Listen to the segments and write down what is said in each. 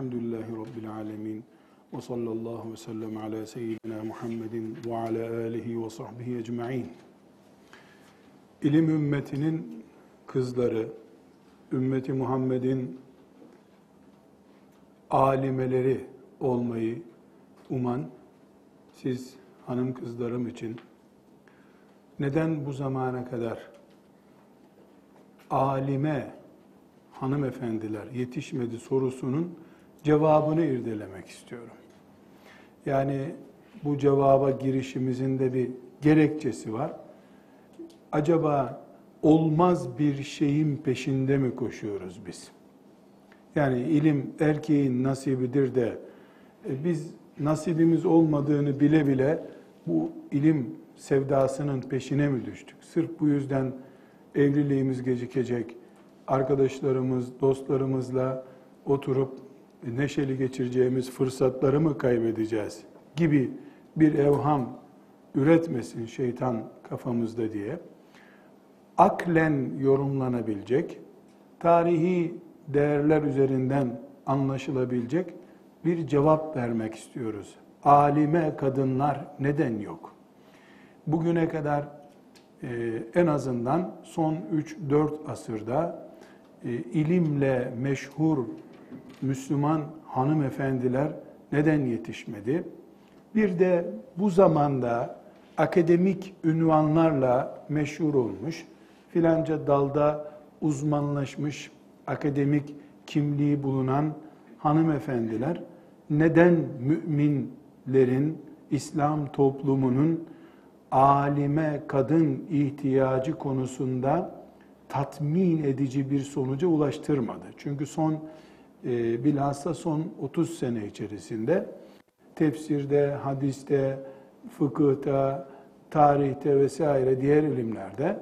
Bismillahirrahmanirrahim. Elhamdülillahi Rabbil alemin. Ve sallallahu ve sellem ala seyyidina Muhammedin ve ala alihi ve sahbihi ecma'in. İlim ümmetinin kızları, ümmeti Muhammed'in alimeleri olmayı uman siz hanım kızlarım için neden bu zamana kadar alime hanımefendiler yetişmedi sorusunun cevabını irdelemek istiyorum. Yani bu cevaba girişimizin de bir gerekçesi var. Acaba olmaz bir şeyin peşinde mi koşuyoruz biz? Yani ilim erkeğin nasibidir de e, biz nasibimiz olmadığını bile bile bu ilim sevdasının peşine mi düştük? Sırf bu yüzden evliliğimiz gecikecek, arkadaşlarımız, dostlarımızla oturup neşeli geçireceğimiz fırsatları mı kaybedeceğiz gibi bir evham üretmesin şeytan kafamızda diye aklen yorumlanabilecek, tarihi değerler üzerinden anlaşılabilecek bir cevap vermek istiyoruz. Alime kadınlar neden yok? Bugüne kadar e, en azından son 3-4 asırda e, ilimle meşhur Müslüman hanımefendiler neden yetişmedi? Bir de bu zamanda akademik ünvanlarla meşhur olmuş, filanca dalda uzmanlaşmış, akademik kimliği bulunan hanımefendiler neden müminlerin, İslam toplumunun alime kadın ihtiyacı konusunda tatmin edici bir sonuca ulaştırmadı. Çünkü son e, bilhassa son 30 sene içerisinde tefsirde, hadiste, fıkıhta, tarihte vesaire diğer ilimlerde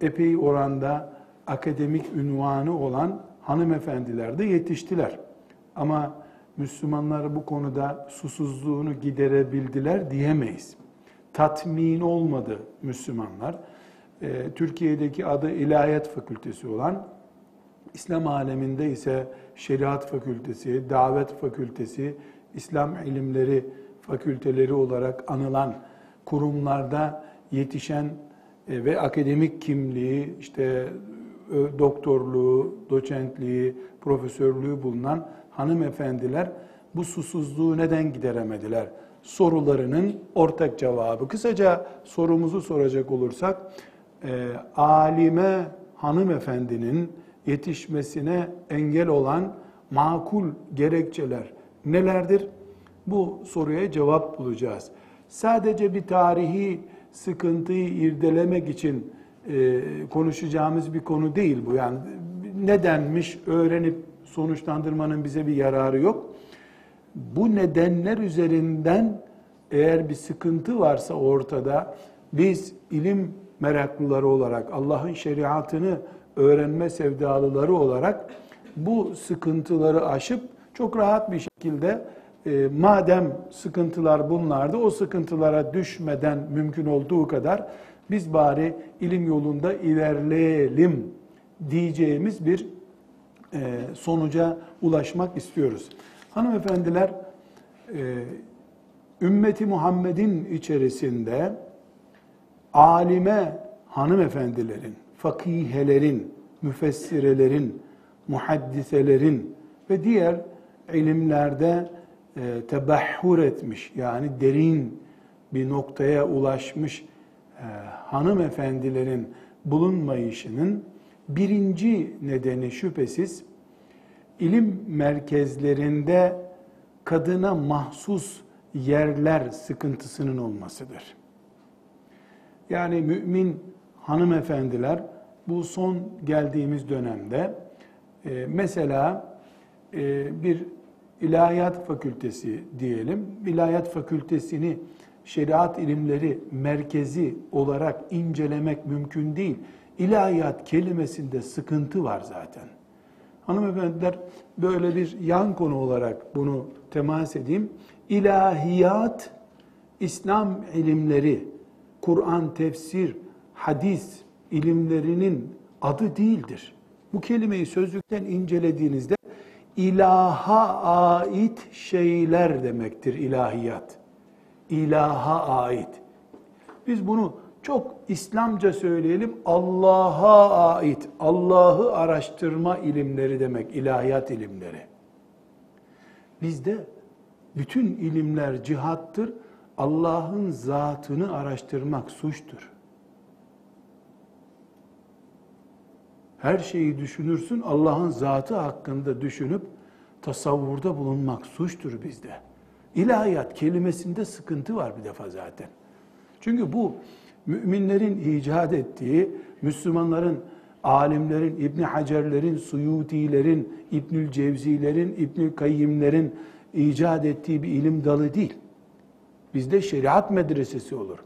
epey oranda akademik ünvanı olan hanımefendiler de yetiştiler. Ama Müslümanlar bu konuda susuzluğunu giderebildiler diyemeyiz. Tatmin olmadı Müslümanlar. Ee, Türkiye'deki adı İlahiyat Fakültesi olan, İslam aleminde ise Şeriat Fakültesi, Davet Fakültesi, İslam ilimleri fakülteleri olarak anılan kurumlarda yetişen e, ve akademik kimliği, işte doktorluğu, doçentliği, profesörlüğü bulunan hanımefendiler bu susuzluğu neden gideremediler? Sorularının ortak cevabı. Kısaca sorumuzu soracak olursak, e, alime hanımefendinin yetişmesine engel olan makul gerekçeler nelerdir? Bu soruya cevap bulacağız. Sadece bir tarihi sıkıntıyı irdelemek için e, konuşacağımız bir konu değil bu. Yani nedenmiş öğrenip sonuçlandırmanın bize bir yararı yok. Bu nedenler üzerinden eğer bir sıkıntı varsa ortada biz ilim meraklıları olarak, Allah'ın şeriatını öğrenme sevdalıları olarak bu sıkıntıları aşıp çok rahat bir şekilde e, madem sıkıntılar bunlardı o sıkıntılara düşmeden mümkün olduğu kadar biz bari ilim yolunda ilerleyelim diyeceğimiz bir e, sonuca ulaşmak istiyoruz. Hanımefendiler, e, ümmeti Muhammed'in içerisinde alime hanımefendilerin, fakihelerin, müfessirelerin, muhaddiselerin ve diğer ilimlerde e, tebahhur etmiş yani derin bir noktaya ulaşmış e, hanımefendilerin bulunmayışının birinci nedeni şüphesiz ilim merkezlerinde kadına mahsus yerler sıkıntısının olmasıdır. Yani mümin hanımefendiler bu son geldiğimiz dönemde e, mesela e, bir ilahiyat fakültesi diyelim. İlahiyat fakültesini şeriat ilimleri merkezi olarak incelemek mümkün değil. İlahiyat kelimesinde sıkıntı var zaten. Hanımefendiler böyle bir yan konu olarak bunu temas edeyim. İlahiyat, İslam ilimleri, Kur'an, tefsir, hadis ilimlerinin adı değildir. Bu kelimeyi sözlükten incelediğinizde ilaha ait şeyler demektir ilahiyat. İlaha ait. Biz bunu çok İslamca söyleyelim Allah'a ait, Allah'ı araştırma ilimleri demek, ilahiyat ilimleri. Bizde bütün ilimler cihattır. Allah'ın zatını araştırmak suçtur. Her şeyi düşünürsün, Allah'ın zatı hakkında düşünüp tasavvurda bulunmak suçtur bizde. İlahiyat kelimesinde sıkıntı var bir defa zaten. Çünkü bu müminlerin icat ettiği, Müslümanların, alimlerin, İbni Hacerlerin, Suyutilerin, İbnül Cevzilerin, İbnül Kayyimlerin icat ettiği bir ilim dalı değil. Bizde şeriat medresesi olur.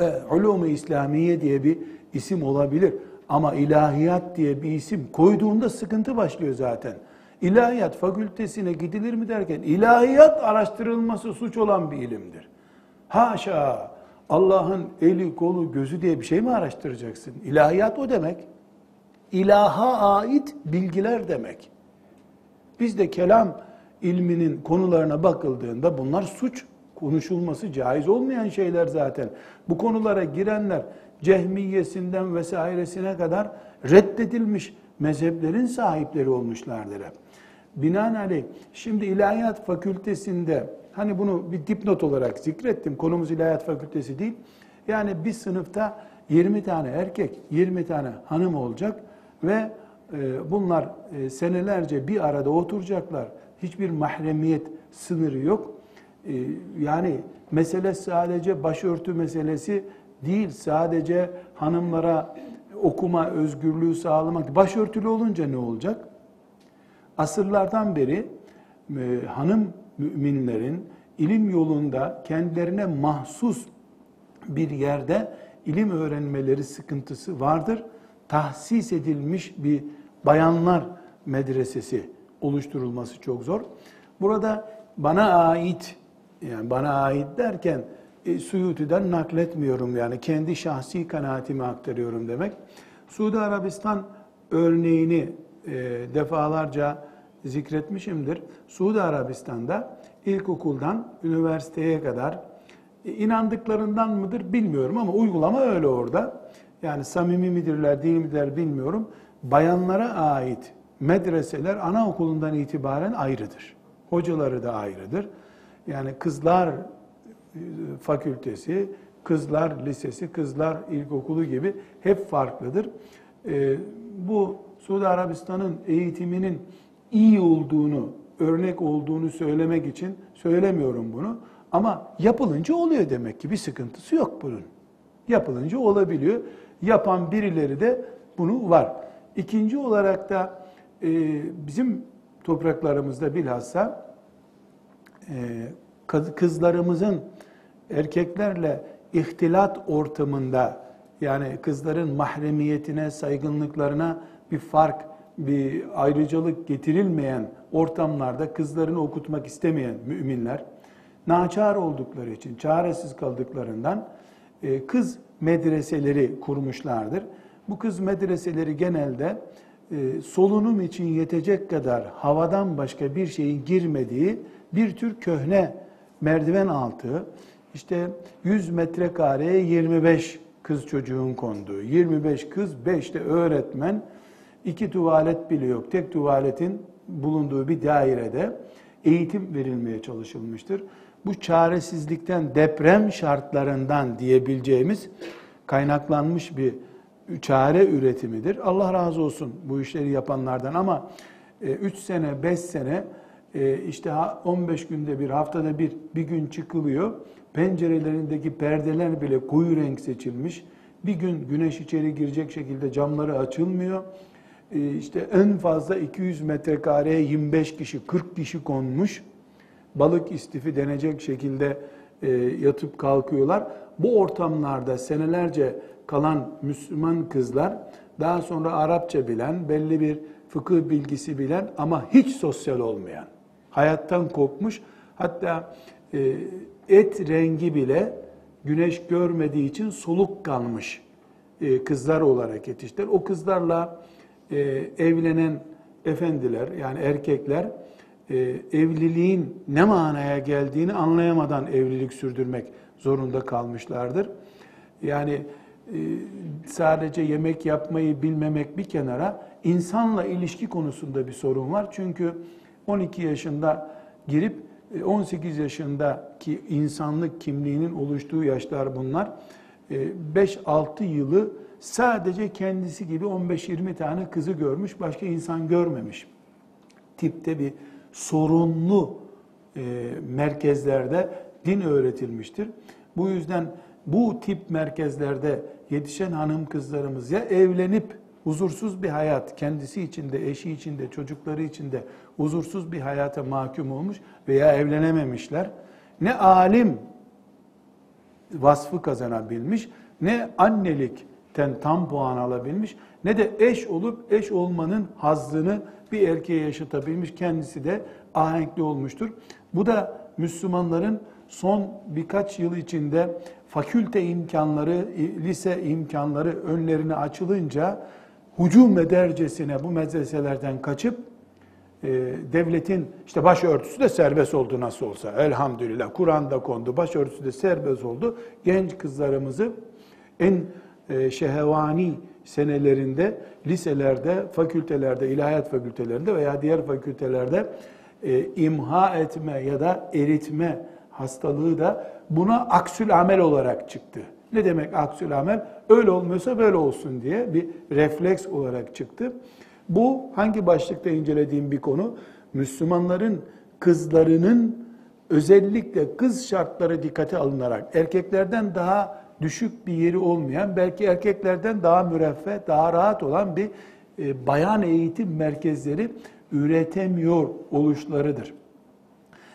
E, Ulum-u İslamiye diye bir isim olabilir. Ama ilahiyat diye bir isim koyduğunda sıkıntı başlıyor zaten. İlahiyat fakültesine gidilir mi derken ilahiyat araştırılması suç olan bir ilimdir. Haşa Allah'ın eli, kolu, gözü diye bir şey mi araştıracaksın? İlahiyat o demek. İlaha ait bilgiler demek. Bizde kelam ilminin konularına bakıldığında bunlar suç konuşulması caiz olmayan şeyler zaten. Bu konulara girenler cehmiyesinden vesairesine kadar reddedilmiş mezheplerin sahipleri olmuşlardır hep. Binaenaleyh şimdi ilahiyat fakültesinde hani bunu bir dipnot olarak zikrettim. Konumuz ilahiyat fakültesi değil. Yani bir sınıfta 20 tane erkek, 20 tane hanım olacak ve e, bunlar e, senelerce bir arada oturacaklar. Hiçbir mahremiyet sınırı yok. E, yani mesele sadece başörtü meselesi değil. Sadece hanımlara okuma özgürlüğü sağlamak. Başörtülü olunca ne olacak? Asırlardan beri hanım müminlerin ilim yolunda kendilerine mahsus bir yerde ilim öğrenmeleri sıkıntısı vardır. Tahsis edilmiş bir bayanlar medresesi oluşturulması çok zor. Burada bana ait, yani bana ait derken e, Suyuti'den nakletmiyorum yani kendi şahsi kanaatimi aktarıyorum demek. Suudi Arabistan örneğini e, defalarca zikretmişimdir. Suudi Arabistan'da ilkokuldan üniversiteye kadar e, inandıklarından mıdır bilmiyorum ama uygulama öyle orada. Yani samimi midirler değil midirler bilmiyorum. Bayanlara ait medreseler anaokulundan itibaren ayrıdır. Hocaları da ayrıdır. Yani kızlar fakültesi, kızlar lisesi, kızlar ilkokulu gibi hep farklıdır. E, bu Suudi Arabistan'ın eğitiminin iyi olduğunu, örnek olduğunu söylemek için söylemiyorum bunu. Ama yapılınca oluyor demek ki bir sıkıntısı yok bunun. Yapılınca olabiliyor. Yapan birileri de bunu var. İkinci olarak da e, bizim topraklarımızda bilhassa e, kızlarımızın erkeklerle ihtilat ortamında yani kızların mahremiyetine, saygınlıklarına bir fark bir ayrıcalık getirilmeyen ortamlarda kızlarını okutmak istemeyen müminler naçar oldukları için, çaresiz kaldıklarından e, kız medreseleri kurmuşlardır. Bu kız medreseleri genelde e, solunum için yetecek kadar havadan başka bir şeyin girmediği bir tür köhne merdiven altı, işte 100 metrekareye 25 kız çocuğun konduğu, 25 kız, 5 de öğretmen, iki tuvalet bile yok. Tek tuvaletin bulunduğu bir dairede eğitim verilmeye çalışılmıştır. Bu çaresizlikten, deprem şartlarından diyebileceğimiz kaynaklanmış bir çare üretimidir. Allah razı olsun bu işleri yapanlardan ama 3 e, sene, 5 sene işte 15 günde bir, haftada bir, bir gün çıkılıyor. Pencerelerindeki perdeler bile koyu renk seçilmiş. Bir gün güneş içeri girecek şekilde camları açılmıyor. Ee, işte en fazla 200 metrekareye 25 kişi, 40 kişi konmuş. Balık istifi denecek şekilde e, yatıp kalkıyorlar. Bu ortamlarda senelerce kalan Müslüman kızlar daha sonra Arapça bilen, belli bir fıkıh bilgisi bilen ama hiç sosyal olmayan, hayattan kopmuş, hatta e, et rengi bile güneş görmediği için soluk kalmış e, kızlar olarak yetiştiler. O kızlarla e, evlenen efendiler yani erkekler e, evliliğin ne manaya geldiğini anlayamadan evlilik sürdürmek zorunda kalmışlardır. Yani e, sadece yemek yapmayı bilmemek bir kenara insanla ilişki konusunda bir sorun var. Çünkü 12 yaşında girip e, 18 yaşındaki insanlık kimliğinin oluştuğu yaşlar bunlar. E, 5-6 yılı sadece kendisi gibi 15-20 tane kızı görmüş, başka insan görmemiş. Tipte bir sorunlu e, merkezlerde din öğretilmiştir. Bu yüzden bu tip merkezlerde yetişen hanım kızlarımız ya evlenip huzursuz bir hayat, kendisi içinde, eşi içinde, çocukları içinde huzursuz bir hayata mahkum olmuş veya evlenememişler. Ne alim vasfı kazanabilmiş, ne annelikten tam puan alabilmiş, ne de eş olup eş olmanın hazzını bir erkeğe yaşatabilmiş. Kendisi de ahenkli olmuştur. Bu da Müslümanların son birkaç yıl içinde fakülte imkanları, lise imkanları önlerine açılınca hücum edercesine bu medreselerden kaçıp e, devletin işte başörtüsü de serbest oldu nasıl olsa elhamdülillah Kur'an'da kondu başörtüsü de serbest oldu genç kızlarımızı en e, şehevani senelerinde liselerde fakültelerde ilahiyat fakültelerinde veya diğer fakültelerde e, imha etme ya da eritme hastalığı da buna aksül amel olarak çıktı. Ne demek aksül amel? Öyle olmuyorsa böyle olsun diye bir refleks olarak çıktı. Bu hangi başlıkta incelediğim bir konu? Müslümanların kızlarının özellikle kız şartları dikkate alınarak erkeklerden daha düşük bir yeri olmayan, belki erkeklerden daha müreffeh, daha rahat olan bir e, bayan eğitim merkezleri üretemiyor oluşlarıdır.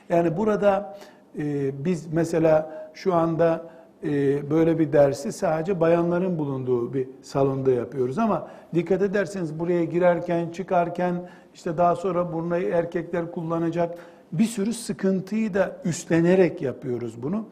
Yani burada e, biz mesela şu anda e, böyle bir dersi sadece bayanların bulunduğu bir salonda yapıyoruz ama dikkat ederseniz buraya girerken, çıkarken işte daha sonra burnu erkekler kullanacak bir sürü sıkıntıyı da üstlenerek yapıyoruz bunu.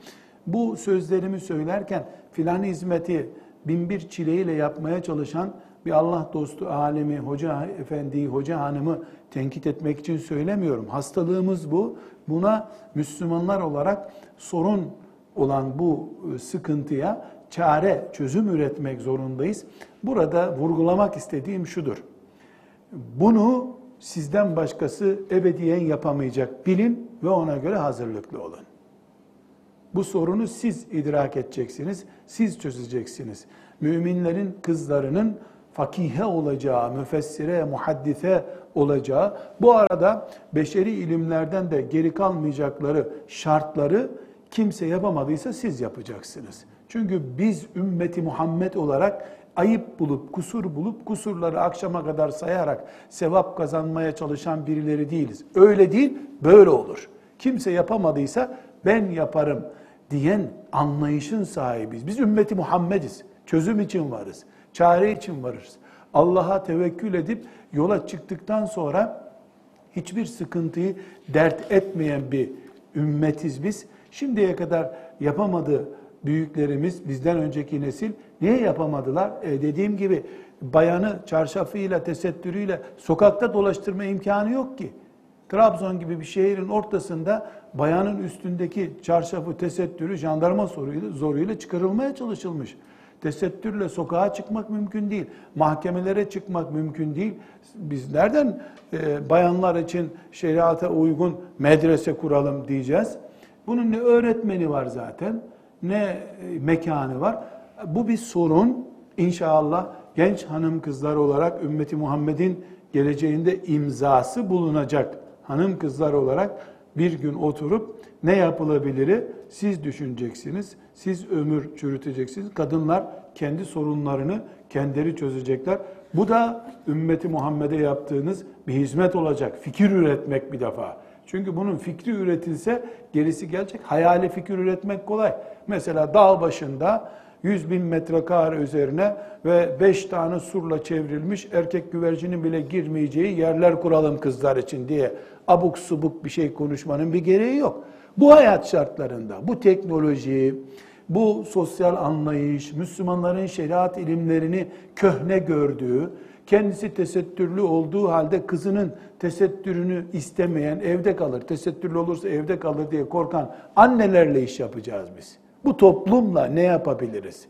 Bu sözlerimi söylerken filan hizmeti binbir çileyle yapmaya çalışan bir Allah dostu alemi, hoca efendiyi, hoca hanımı tenkit etmek için söylemiyorum. Hastalığımız bu. Buna Müslümanlar olarak sorun olan bu e, sıkıntıya çare, çözüm üretmek zorundayız. Burada vurgulamak istediğim şudur. Bunu sizden başkası ebediyen yapamayacak. Bilin ve ona göre hazırlıklı olun. Bu sorunu siz idrak edeceksiniz, siz çözeceksiniz. Müminlerin kızlarının fakihe olacağı, müfessire, muhaddise olacağı, bu arada beşeri ilimlerden de geri kalmayacakları şartları kimse yapamadıysa siz yapacaksınız. Çünkü biz ümmeti Muhammed olarak ayıp bulup, kusur bulup, kusurları akşama kadar sayarak sevap kazanmaya çalışan birileri değiliz. Öyle değil, böyle olur. Kimse yapamadıysa ben yaparım diyen anlayışın sahibiyiz. Biz ümmeti Muhammediz. Çözüm için varız. Çare için varız. Allah'a tevekkül edip yola çıktıktan sonra hiçbir sıkıntıyı dert etmeyen bir ümmetiz biz. Şimdiye kadar yapamadı büyüklerimiz, bizden önceki nesil niye yapamadılar? E dediğim gibi bayanı çarşafıyla, tesettürüyle sokakta dolaştırma imkanı yok ki. Trabzon gibi bir şehrin ortasında bayanın üstündeki çarşafı, tesettürü jandarma zoruyla, zoruyla çıkarılmaya çalışılmış. Tesettürle sokağa çıkmak mümkün değil. Mahkemelere çıkmak mümkün değil. Biz nereden e, bayanlar için şeriata uygun medrese kuralım diyeceğiz? Bunun ne öğretmeni var zaten, ne e, mekanı var. Bu bir sorun. İnşallah genç hanım kızlar olarak ümmeti Muhammed'in geleceğinde imzası bulunacak hanım kızlar olarak bir gün oturup ne yapılabiliri siz düşüneceksiniz. Siz ömür çürüteceksiniz. Kadınlar kendi sorunlarını kendileri çözecekler. Bu da ümmeti Muhammed'e yaptığınız bir hizmet olacak. Fikir üretmek bir defa. Çünkü bunun fikri üretilse gerisi gelecek. Hayali fikir üretmek kolay. Mesela dağ başında 100 bin metrekare üzerine ve 5 tane surla çevrilmiş erkek güvercinin bile girmeyeceği yerler kuralım kızlar için diye abuk subuk bir şey konuşmanın bir gereği yok. Bu hayat şartlarında, bu teknoloji, bu sosyal anlayış, Müslümanların şeriat ilimlerini köhne gördüğü, kendisi tesettürlü olduğu halde kızının tesettürünü istemeyen, evde kalır, tesettürlü olursa evde kalır diye korkan annelerle iş yapacağız biz. Bu toplumla ne yapabiliriz?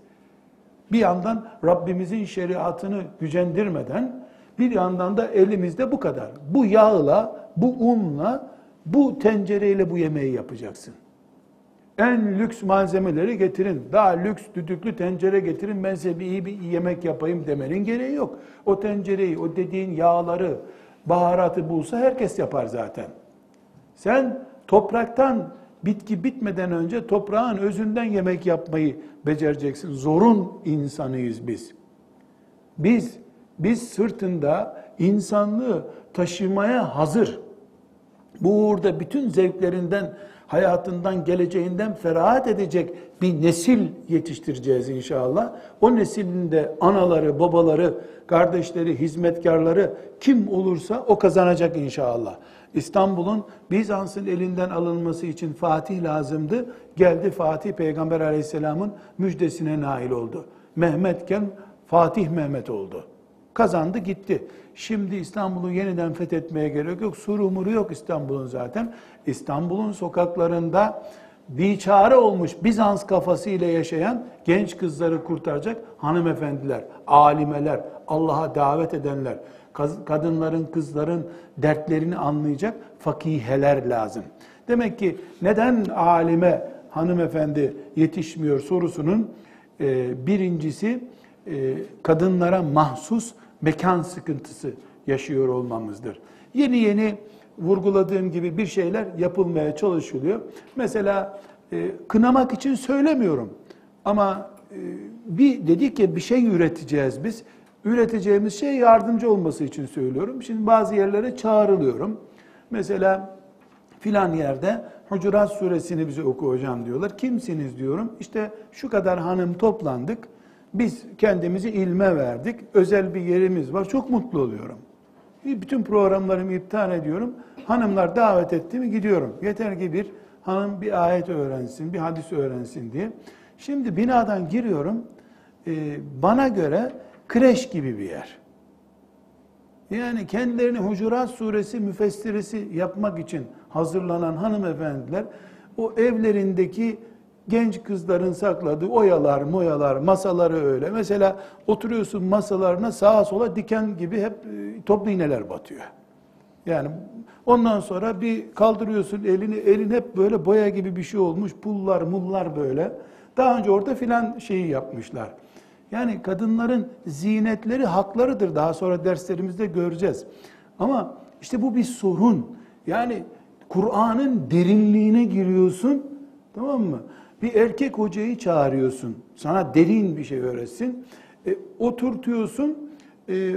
Bir yandan Rabbimizin şeriatını gücendirmeden, bir yandan da elimizde bu kadar. Bu yağla, bu unla, bu tencereyle bu yemeği yapacaksın. En lüks malzemeleri getirin. Daha lüks düdüklü tencere getirin. Ben size bir iyi bir yemek yapayım demenin gereği yok. O tencereyi, o dediğin yağları, baharatı bulsa herkes yapar zaten. Sen topraktan bitki bitmeden önce toprağın özünden yemek yapmayı becereceksin. Zorun insanıyız biz. Biz biz sırtında insanlığı taşımaya hazır. Bu uğurda bütün zevklerinden, hayatından, geleceğinden ferahat edecek bir nesil yetiştireceğiz inşallah. O neslin de anaları, babaları, kardeşleri, hizmetkarları kim olursa o kazanacak inşallah. İstanbul'un Bizans'ın elinden alınması için Fatih lazımdı. Geldi Fatih Peygamber Aleyhisselam'ın müjdesine nail oldu. Mehmetken Fatih Mehmet oldu. Kazandı gitti. Şimdi İstanbul'u yeniden fethetmeye gerek yok. Surumuru yok İstanbul'un zaten. İstanbul'un sokaklarında biçare olmuş Bizans kafasıyla yaşayan genç kızları kurtaracak hanımefendiler, alimeler, Allah'a davet edenler, kadınların, kızların dertlerini anlayacak fakiheler lazım. Demek ki neden alime hanımefendi yetişmiyor sorusunun birincisi kadınlara mahsus mekan sıkıntısı yaşıyor olmamızdır. Yeni yeni vurguladığım gibi bir şeyler yapılmaya çalışılıyor. Mesela e, kınamak için söylemiyorum ama e, bir dedik ya bir şey üreteceğiz biz. Üreteceğimiz şey yardımcı olması için söylüyorum. Şimdi bazı yerlere çağrılıyorum. Mesela filan yerde Hucurat suresini bize oku hocam diyorlar. Kimsiniz diyorum. İşte şu kadar hanım toplandık. Biz kendimizi ilme verdik. Özel bir yerimiz var. Çok mutlu oluyorum. Bütün programlarımı iptal ediyorum. Hanımlar davet etti mi gidiyorum. Yeter ki bir hanım bir ayet öğrensin, bir hadis öğrensin diye. Şimdi binadan giriyorum. Ee, bana göre kreş gibi bir yer. Yani kendilerini Hucurat suresi müfessirisi yapmak için hazırlanan hanımefendiler o evlerindeki genç kızların sakladığı oyalar, moyalar, masaları öyle. Mesela oturuyorsun masalarına sağa sola diken gibi hep e, toplu iğneler batıyor. Yani ondan sonra bir kaldırıyorsun elini, elin hep böyle boya gibi bir şey olmuş, pullar, mullar böyle. Daha önce orada filan şeyi yapmışlar. Yani kadınların zinetleri haklarıdır. Daha sonra derslerimizde göreceğiz. Ama işte bu bir sorun. Yani Kur'an'ın derinliğine giriyorsun. Tamam mı? Bir erkek hocayı çağırıyorsun. Sana derin bir şey öğretsin. E, oturtuyorsun. E,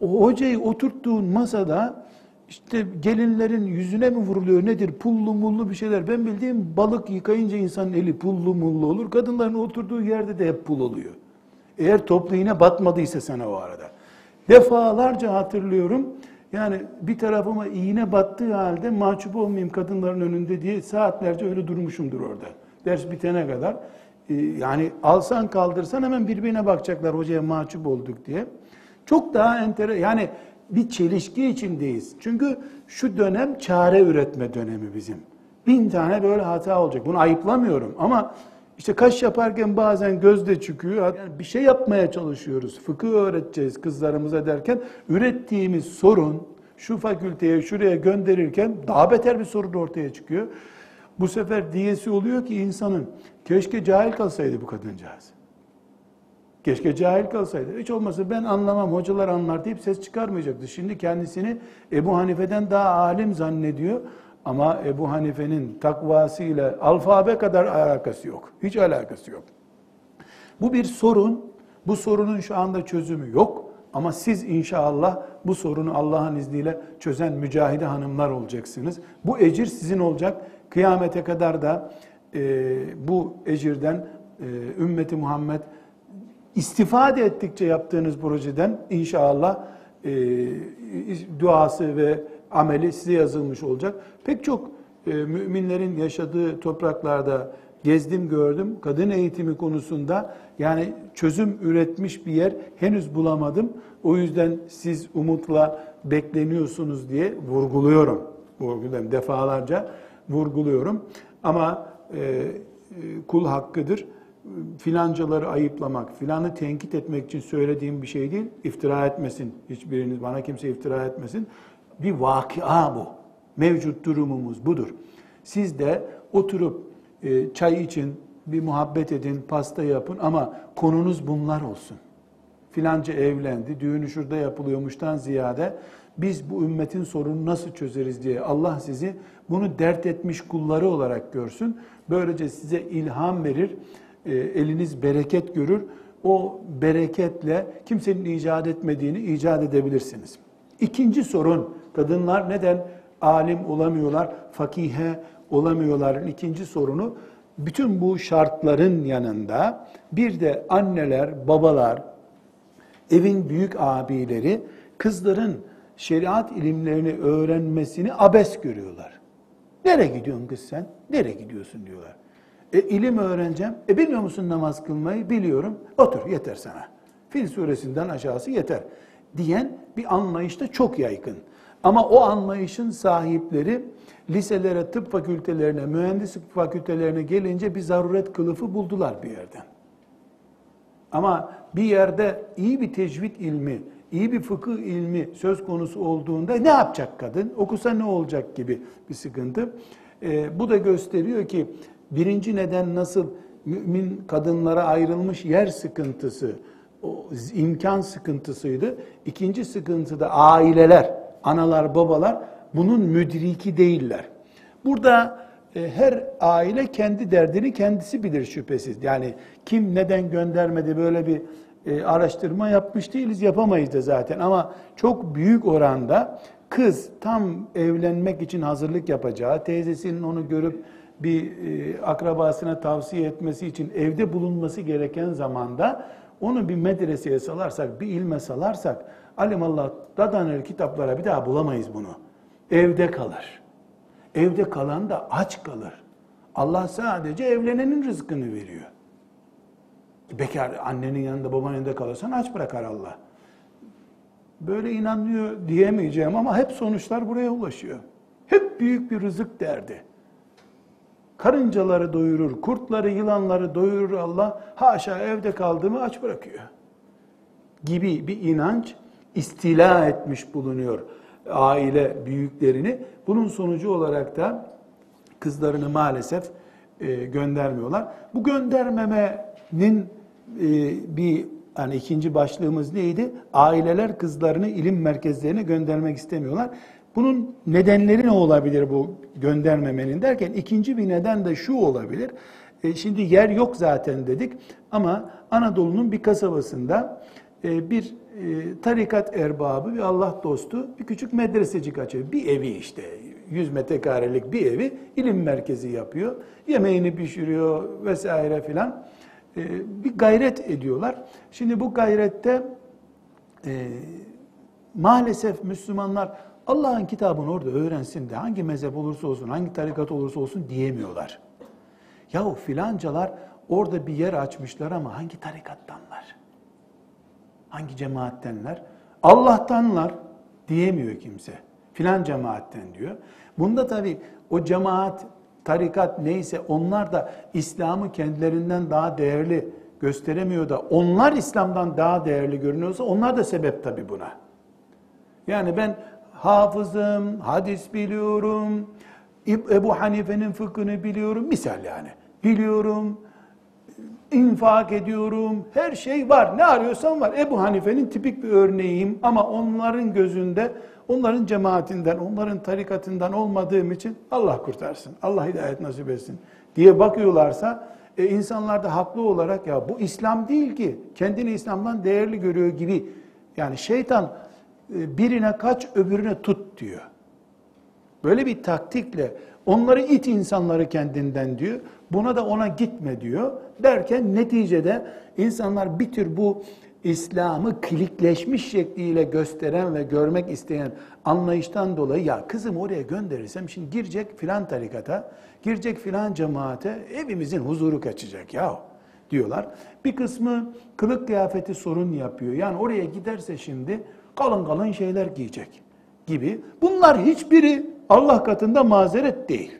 o hocayı oturttuğun masada işte gelinlerin yüzüne mi vuruluyor nedir pullu mullu bir şeyler. Ben bildiğim balık yıkayınca insanın eli pullu mullu olur. Kadınların oturduğu yerde de hep pul oluyor. Eğer toplu iğne batmadıysa sana o arada. Defalarca hatırlıyorum. Yani bir tarafıma iğne battığı halde mahcup olmayayım kadınların önünde diye saatlerce öyle durmuşumdur orada ders bitene kadar. E, yani alsan kaldırsan hemen birbirine bakacaklar hocaya mahcup olduk diye. Çok daha entere yani bir çelişki içindeyiz. Çünkü şu dönem çare üretme dönemi bizim. Bin tane böyle hata olacak. Bunu ayıplamıyorum ama işte kaş yaparken bazen gözde çıkıyor. Yani bir şey yapmaya çalışıyoruz. Fıkıh öğreteceğiz kızlarımıza derken ürettiğimiz sorun şu fakülteye şuraya gönderirken daha beter bir sorun ortaya çıkıyor. Bu sefer diyesi oluyor ki insanın keşke cahil kalsaydı bu kadıncağız. Keşke cahil kalsaydı. Hiç olmazsa ben anlamam, hocalar anlar deyip ses çıkarmayacaktı. Şimdi kendisini Ebu Hanife'den daha alim zannediyor. Ama Ebu Hanife'nin takvasıyla alfabe kadar alakası yok. Hiç alakası yok. Bu bir sorun. Bu sorunun şu anda çözümü yok. Ama siz inşallah bu sorunu Allah'ın izniyle çözen mücahide hanımlar olacaksınız. Bu ecir sizin olacak. Kıyamete kadar da e, bu ecirden e, ümmeti Muhammed istifade ettikçe yaptığınız projeden inşallah e, duası ve ameli size yazılmış olacak. Pek çok e, müminlerin yaşadığı topraklarda gezdim gördüm. Kadın eğitimi konusunda yani çözüm üretmiş bir yer henüz bulamadım. O yüzden siz umutla bekleniyorsunuz diye vurguluyorum. Vurguluyorum defalarca vurguluyorum. Ama e, e, kul hakkıdır. Filancaları ayıplamak, filanı tenkit etmek için söylediğim bir şey değil. İftira etmesin. Hiçbiriniz bana kimse iftira etmesin. Bir vakia bu. Mevcut durumumuz budur. Siz de oturup e, çay için bir muhabbet edin, pasta yapın ama konunuz bunlar olsun. Filanca evlendi, düğünü şurada yapılıyormuştan ziyade biz bu ümmetin sorununu nasıl çözeriz diye Allah sizi bunu dert etmiş kulları olarak görsün. Böylece size ilham verir, e, eliniz bereket görür. O bereketle kimsenin icat etmediğini icat edebilirsiniz. İkinci sorun, kadınlar neden alim olamıyorlar, fakihe olamıyorlar? İkinci sorunu, bütün bu şartların yanında bir de anneler, babalar, evin büyük abileri kızların şeriat ilimlerini öğrenmesini abes görüyorlar. Nereye gidiyorsun kız sen? Nereye gidiyorsun diyorlar. E ilim öğreneceğim. E bilmiyor musun namaz kılmayı? Biliyorum. Otur yeter sana. Fil suresinden aşağısı yeter. Diyen bir anlayış da çok yaygın. Ama o anlayışın sahipleri liselere, tıp fakültelerine, mühendislik fakültelerine gelince bir zaruret kılıfı buldular bir yerden. Ama bir yerde iyi bir tecvid ilmi, iyi bir fıkıh ilmi söz konusu olduğunda ne yapacak kadın? Okusa ne olacak gibi bir sıkıntı. E, bu da gösteriyor ki birinci neden nasıl mümin kadınlara ayrılmış yer sıkıntısı, o imkan sıkıntısıydı. İkinci sıkıntı da aileler, analar, babalar bunun müdriki değiller. Burada e, her aile kendi derdini kendisi bilir şüphesiz. Yani kim neden göndermedi böyle bir e, araştırma yapmış değiliz, yapamayız da zaten. Ama çok büyük oranda kız tam evlenmek için hazırlık yapacağı, teyzesinin onu görüp bir e, akrabasına tavsiye etmesi için evde bulunması gereken zamanda onu bir medreseye salarsak, bir ilme salarsak, alimallah dadanır kitaplara bir daha bulamayız bunu. Evde kalır. Evde kalan da aç kalır. Allah sadece evlenenin rızkını veriyor. Bekar annenin yanında babanın yanında kalırsan aç bırakar Allah. Böyle inanıyor diyemeyeceğim ama hep sonuçlar buraya ulaşıyor. Hep büyük bir rızık derdi. Karıncaları doyurur, kurtları, yılanları doyurur Allah. Haşa evde kaldığımı aç bırakıyor. Gibi bir inanç istila etmiş bulunuyor aile büyüklerini. Bunun sonucu olarak da kızlarını maalesef e, göndermiyorlar. Bu göndermemenin e, bir hani ikinci başlığımız neydi? Aileler kızlarını ilim merkezlerine göndermek istemiyorlar. Bunun nedenleri ne olabilir bu göndermemenin derken ikinci bir neden de şu olabilir. E, şimdi yer yok zaten dedik ama Anadolu'nun bir kasabasında e, bir e, tarikat erbabı, bir Allah dostu bir küçük medresecik açıyor. Bir evi işte 100 metrekarelik bir evi ilim merkezi yapıyor. Yemeğini pişiriyor vesaire filan. E, bir gayret ediyorlar. Şimdi bu gayrette maalesef Müslümanlar Allah'ın kitabını orada öğrensin de hangi mezhep olursa olsun, hangi tarikat olursa olsun diyemiyorlar. Yahu filancalar orada bir yer açmışlar ama hangi tarikattanlar? Hangi cemaattenler? Allah'tanlar diyemiyor kimse. Filan cemaatten diyor. Bunda tabi o cemaat, tarikat neyse onlar da İslam'ı kendilerinden daha değerli gösteremiyor da onlar İslam'dan daha değerli görünüyorsa onlar da sebep tabi buna. Yani ben hafızım, hadis biliyorum, Ebu Hanife'nin fıkhını biliyorum, misal yani. Biliyorum, infak ediyorum, her şey var. Ne arıyorsan var. Ebu Hanife'nin tipik bir örneğiyim ama onların gözünde, onların cemaatinden, onların tarikatından olmadığım için Allah kurtarsın, Allah hidayet nasip etsin diye bakıyorlarsa e, insanlar da haklı olarak ya bu İslam değil ki, kendini İslam'dan değerli görüyor gibi. Yani şeytan e, birine kaç öbürüne tut diyor. Böyle bir taktikle onları it insanları kendinden diyor. Buna da ona gitme diyor. Derken neticede insanlar bir tür bu İslam'ı klikleşmiş şekliyle gösteren ve görmek isteyen anlayıştan dolayı ya kızım oraya gönderirsem şimdi girecek filan tarikata, girecek filan cemaate evimizin huzuru kaçacak ya diyorlar. Bir kısmı kılık kıyafeti sorun yapıyor. Yani oraya giderse şimdi kalın kalın şeyler giyecek gibi. Bunlar hiçbiri Allah katında mazeret değil.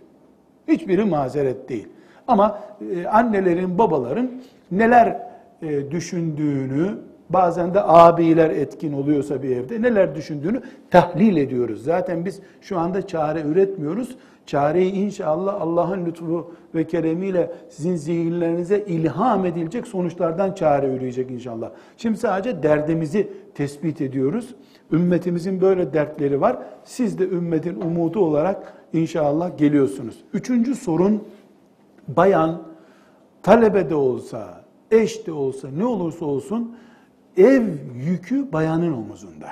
Hiçbiri mazeret değil. Ama e, annelerin, babaların neler e, düşündüğünü, bazen de abiler etkin oluyorsa bir evde neler düşündüğünü tahlil ediyoruz. Zaten biz şu anda çare üretmiyoruz. Çareyi inşallah Allah'ın lütfu ve keremiyle sizin zihinlerinize ilham edilecek sonuçlardan çare üreyecek inşallah. Şimdi sadece derdimizi tespit ediyoruz. Ümmetimizin böyle dertleri var. Siz de ümmetin umudu olarak inşallah geliyorsunuz. Üçüncü sorun bayan talebe de olsa, eş de olsa, ne olursa olsun ev yükü bayanın omuzunda.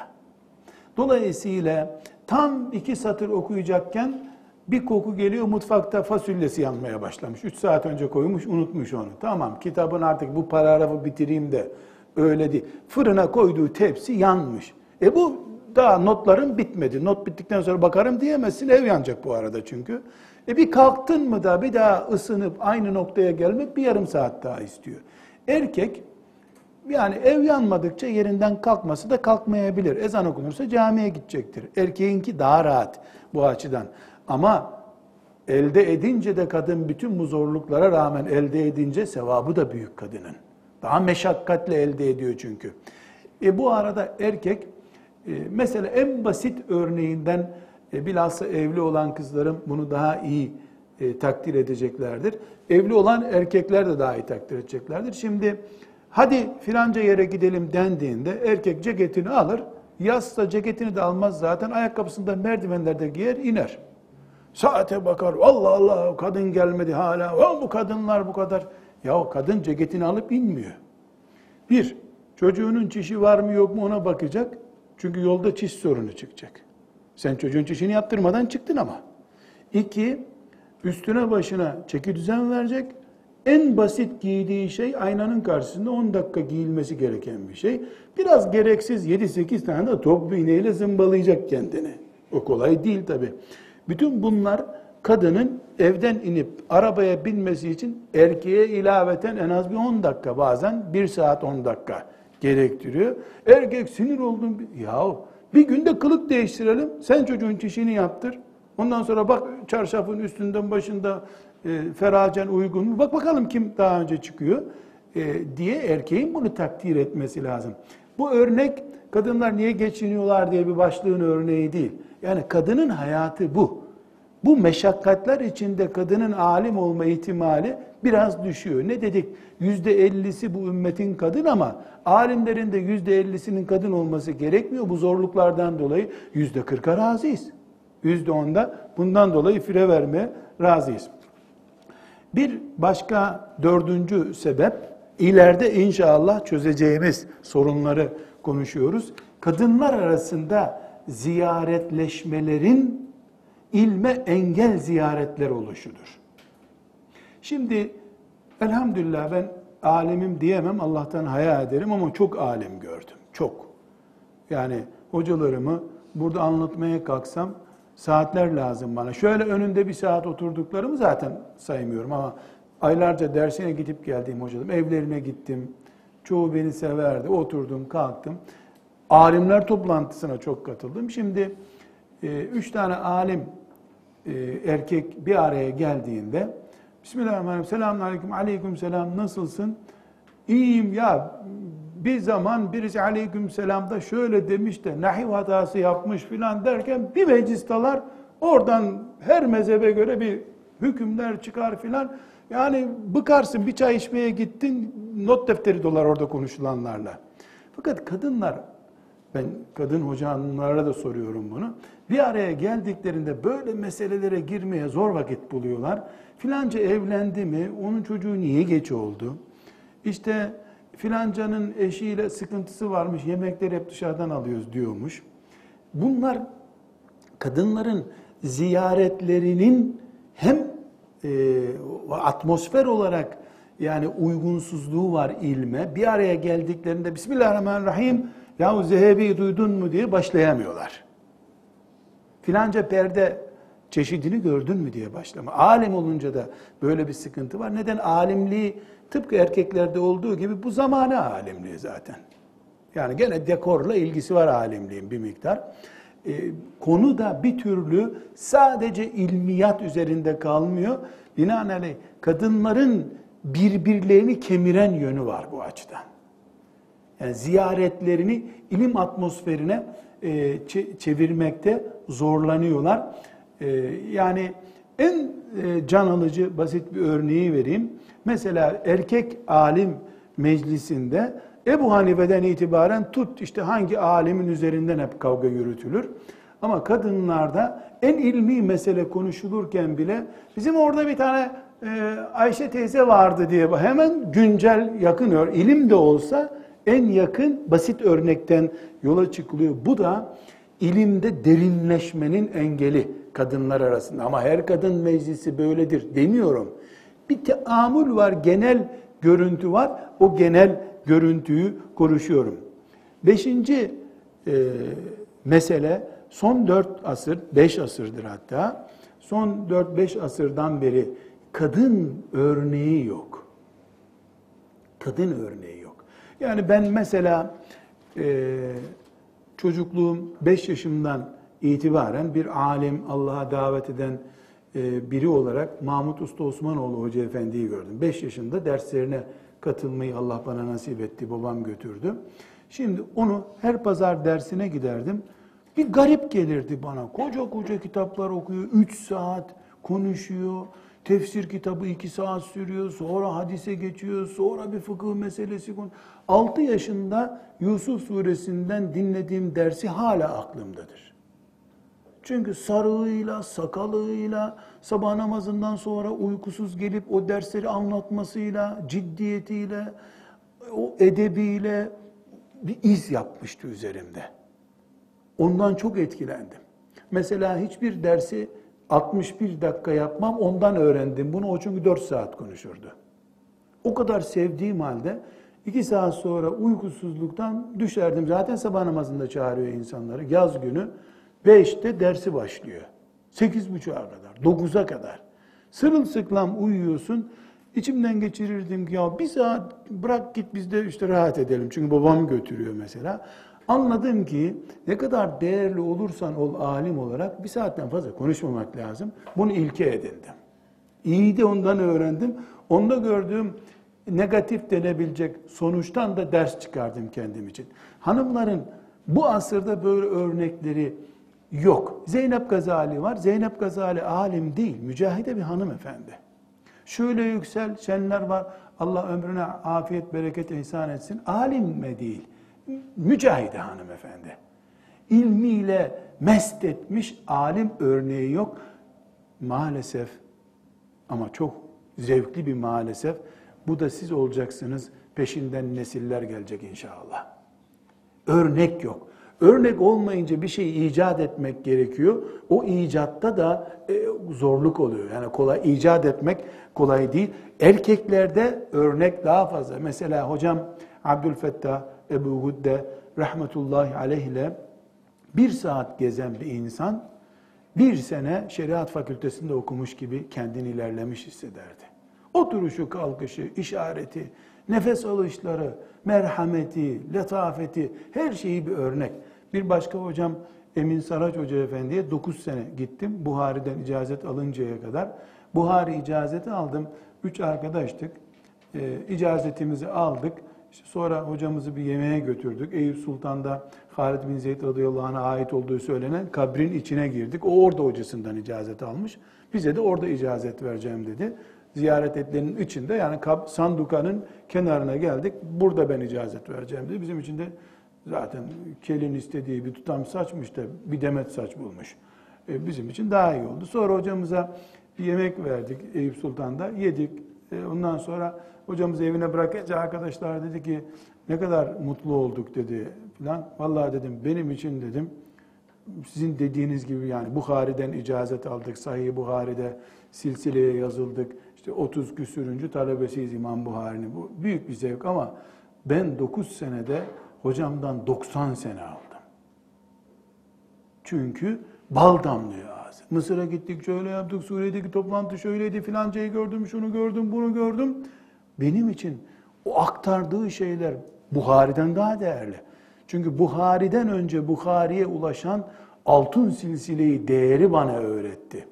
Dolayısıyla tam iki satır okuyacakken bir koku geliyor mutfakta fasulyesi yanmaya başlamış. Üç saat önce koymuş unutmuş onu. Tamam kitabın artık bu paragrafı bitireyim de öyle değil. Fırına koyduğu tepsi yanmış. E bu daha notların bitmedi. Not bittikten sonra bakarım diyemezsin. Ev yanacak bu arada çünkü. E bir kalktın mı da bir daha ısınıp aynı noktaya gelmek bir yarım saat daha istiyor. Erkek yani ev yanmadıkça yerinden kalkması da kalkmayabilir. Ezan okunursa camiye gidecektir. Erkeğinki daha rahat bu açıdan. Ama elde edince de kadın bütün bu zorluklara rağmen elde edince sevabı da büyük kadının. Daha meşakkatle elde ediyor çünkü. E bu arada erkek e, mesela en basit örneğinden e, bilhassa evli olan kızlarım bunu daha iyi e, takdir edeceklerdir. Evli olan erkekler de daha iyi takdir edeceklerdir. Şimdi hadi filanca yere gidelim dendiğinde erkek ceketini alır. Yazsa ceketini de almaz zaten ayakkabısında merdivenlerde giyer iner. Saate bakar Allah Allah kadın gelmedi hala o, bu kadınlar bu kadar. Ya kadın ceketini alıp inmiyor. Bir, çocuğunun çişi var mı yok mu ona bakacak. Çünkü yolda çiş sorunu çıkacak. Sen çocuğun çişini yaptırmadan çıktın ama. İki, üstüne başına çeki düzen verecek. En basit giydiği şey aynanın karşısında 10 dakika giyilmesi gereken bir şey. Biraz gereksiz 7-8 tane de top iğneyle zımbalayacak kendini. O kolay değil tabi. Bütün bunlar kadının evden inip arabaya binmesi için erkeğe ilaveten en az bir 10 dakika bazen 1 saat 10 dakika gerektiriyor. Erkek sinir oldum. Yahu bir günde kılık değiştirelim. Sen çocuğun çişini yaptır. Ondan sonra bak çarşafın üstünden başında e, feracen uygun mu? Bak bakalım kim daha önce çıkıyor e, diye erkeğin bunu takdir etmesi lazım. Bu örnek kadınlar niye geçiniyorlar diye bir başlığın örneği değil. Yani kadının hayatı bu. Bu meşakkatler içinde kadının alim olma ihtimali biraz düşüyor. Ne dedik? Yüzde ellisi bu ümmetin kadın ama alimlerin de yüzde ellisinin kadın olması gerekmiyor. Bu zorluklardan dolayı yüzde kırka razıyız. Yüzde onda bundan dolayı fire vermeye razıyız. Bir başka dördüncü sebep, ileride inşallah çözeceğimiz sorunları konuşuyoruz. Kadınlar arasında ziyaretleşmelerin ilme engel ziyaretler oluşudur. Şimdi elhamdülillah ben alemim diyemem Allah'tan haya ederim ama çok alim gördüm. Çok. Yani hocalarımı burada anlatmaya kalksam saatler lazım bana. Şöyle önünde bir saat oturduklarımı zaten saymıyorum ama aylarca dersine gidip geldiğim hocalarım, evlerine gittim. Çoğu beni severdi. Oturdum, kalktım. Alimler toplantısına çok katıldım. Şimdi e, üç tane alim e, erkek bir araya geldiğinde Bismillahirrahmanirrahim. Selamun aleyküm. Aleyküm selam. Nasılsın? İyiyim ya. Bir zaman birisi aleyküm selamda şöyle demiş de nahiv hatası yapmış filan derken bir meclistalar oradan her mezhebe göre bir hükümler çıkar filan. Yani bıkarsın bir çay içmeye gittin not defteri dolar orada konuşulanlarla. Fakat kadınlar ben kadın hocalara da soruyorum bunu. Bir araya geldiklerinde böyle meselelere girmeye zor vakit buluyorlar. Filanca evlendi mi? Onun çocuğu niye geç oldu? İşte filancanın eşiyle sıkıntısı varmış, yemekleri hep dışarıdan alıyoruz diyormuş. Bunlar kadınların ziyaretlerinin hem e, atmosfer olarak yani uygunsuzluğu var ilme. Bir araya geldiklerinde Bismillahirrahmanirrahim yahu Zehebi duydun mu diye başlayamıyorlar. Filanca perde çeşidini gördün mü diye başlama. Alim olunca da böyle bir sıkıntı var. Neden? Alimliği tıpkı erkeklerde olduğu gibi bu zamane alimliği zaten. Yani gene dekorla ilgisi var alimliğin bir miktar. Ee, konu da bir türlü sadece ilmiyat üzerinde kalmıyor. Binaenaleyh kadınların birbirlerini kemiren yönü var bu açıdan. Yani ziyaretlerini ilim atmosferine e, çevirmekte zorlanıyorlar. E, yani en e, can alıcı basit bir örneği vereyim. Mesela erkek alim meclisinde Ebu Hanife'den itibaren tut işte hangi alimin üzerinden hep kavga yürütülür. Ama kadınlarda en ilmi mesele konuşulurken bile bizim orada bir tane e, Ayşe teyze vardı diye hemen güncel yakın ilim de olsa en yakın basit örnekten yola çıkılıyor. Bu da ilimde derinleşmenin engeli kadınlar arasında. Ama her kadın meclisi böyledir demiyorum. Bir teamül var, genel görüntü var. O genel görüntüyü konuşuyorum. Beşinci e, mesele son dört asır, beş asırdır hatta. Son dört beş asırdan beri kadın örneği yok. Kadın örneği yok. Yani ben mesela e, çocukluğum 5 yaşımdan itibaren bir alim, Allah'a davet eden e, biri olarak Mahmut Usta Osmanoğlu Hoca Efendi'yi gördüm. 5 yaşında derslerine katılmayı Allah bana nasip etti, babam götürdü. Şimdi onu her pazar dersine giderdim. Bir garip gelirdi bana. Koca koca kitaplar okuyor, 3 saat konuşuyor. Tefsir kitabı 2 saat sürüyor, sonra hadise geçiyor, sonra bir fıkıh meselesi konu. 6 yaşında Yusuf suresinden dinlediğim dersi hala aklımdadır. Çünkü sarığıyla, sakalıyla, sabah namazından sonra uykusuz gelip o dersleri anlatmasıyla, ciddiyetiyle, o edebiyle bir iz yapmıştı üzerimde. Ondan çok etkilendim. Mesela hiçbir dersi 61 dakika yapmam ondan öğrendim bunu. O çünkü 4 saat konuşurdu. O kadar sevdiğim halde 2 saat sonra uykusuzluktan düşerdim. Zaten sabah namazında çağırıyor insanları. Yaz günü 5'te dersi başlıyor. 8.30'a kadar, 9'a kadar. Sırılsıklam uyuyorsun. İçimden geçirirdim ki ya bir saat bırak git biz de işte rahat edelim. Çünkü babam götürüyor mesela. Anladım ki ne kadar değerli olursan ol alim olarak bir saatten fazla konuşmamak lazım. Bunu ilke edindim. İyi de ondan öğrendim. Onda gördüğüm negatif denebilecek sonuçtan da ders çıkardım kendim için. Hanımların bu asırda böyle örnekleri yok. Zeynep Gazali var. Zeynep Gazali alim değil, mücahide bir hanımefendi. Şöyle yüksel şenler var. Allah ömrüne afiyet, bereket ihsan etsin. Alim mi değil? Mücahide hanımefendi. İlmiyle mest etmiş alim örneği yok. Maalesef ama çok zevkli bir maalesef. Bu da siz olacaksınız. Peşinden nesiller gelecek inşallah. Örnek yok. Örnek olmayınca bir şey icat etmek gerekiyor. O icatta da e, zorluk oluyor. Yani kolay icat etmek kolay değil. Erkeklerde örnek daha fazla. Mesela hocam Abdülfettah Ebu Hudde rahmetullahi aleyh ile bir saat gezen bir insan bir sene şeriat fakültesinde okumuş gibi kendini ilerlemiş hissederdi. Oturuşu, kalkışı, işareti, nefes alışları, merhameti, letafeti, her şeyi bir örnek. Bir başka hocam Emin Saraç Hoca Efendi'ye 9 sene gittim. Buhari'den icazet alıncaya kadar. Buhari icazeti aldım. Üç arkadaştık. E, icazetimizi aldık. İşte sonra hocamızı bir yemeğe götürdük. Eyüp Sultan'da Halid bin Zeyd radıyallahu anh'a ait olduğu söylenen kabrin içine girdik. O orada hocasından icazet almış. Bize de orada icazet vereceğim dedi. Ziyaret etlerinin içinde yani sandukanın kenarına geldik. Burada ben icazet vereceğim dedi. Bizim için de zaten kelin istediği bir tutam saçmış da bir demet saç bulmuş. E, bizim için daha iyi oldu. Sonra hocamıza bir yemek verdik Eyüp Sultan'da. Yedik. E, ondan sonra hocamızı evine bırakınca arkadaşlar dedi ki ne kadar mutlu olduk dedi filan. Vallahi dedim benim için dedim sizin dediğiniz gibi yani Bukhari'den icazet aldık. Sahih Bukhari'de silsileye yazıldık. İşte 30 küsürüncü talebesiyiz İmam Buhari'nin. Bu büyük bir zevk ama ben 9 senede hocamdan 90 sene aldım. Çünkü bal damlıyor ağzı. Mısır'a gittik şöyle yaptık, Suriye'deki toplantı şöyleydi, filancayı gördüm, şunu gördüm, bunu gördüm. Benim için o aktardığı şeyler Buhari'den daha değerli. Çünkü Buhari'den önce Buhari'ye ulaşan altın silsileyi, değeri bana öğretti.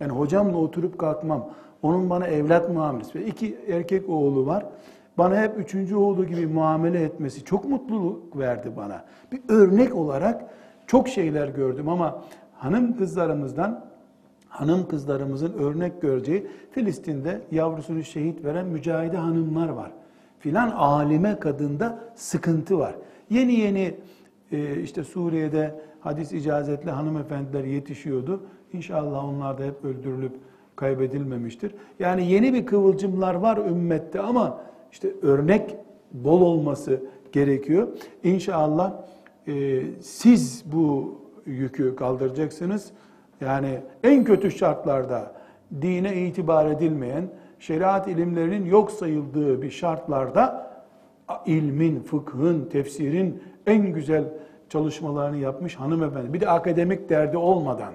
Yani hocamla oturup kalkmam, onun bana evlat muamelesi iki erkek oğlu var. Bana hep üçüncü oğlu gibi muamele etmesi çok mutluluk verdi bana. Bir örnek olarak çok şeyler gördüm ama hanım kızlarımızdan hanım kızlarımızın örnek göreceği Filistin'de yavrusunu şehit veren mücahide hanımlar var. Filan alime kadında sıkıntı var. Yeni yeni e, işte Suriye'de hadis icazetli hanımefendiler yetişiyordu. İnşallah onlar da hep öldürülüp kaybedilmemiştir. Yani yeni bir kıvılcımlar var ümmette ama işte örnek bol olması gerekiyor. İnşallah e, siz bu yükü kaldıracaksınız. Yani en kötü şartlarda dine itibar edilmeyen, şeriat ilimlerinin yok sayıldığı bir şartlarda ilmin, fıkhın, tefsirin en güzel çalışmalarını yapmış hanımefendi. Bir de akademik derdi olmadan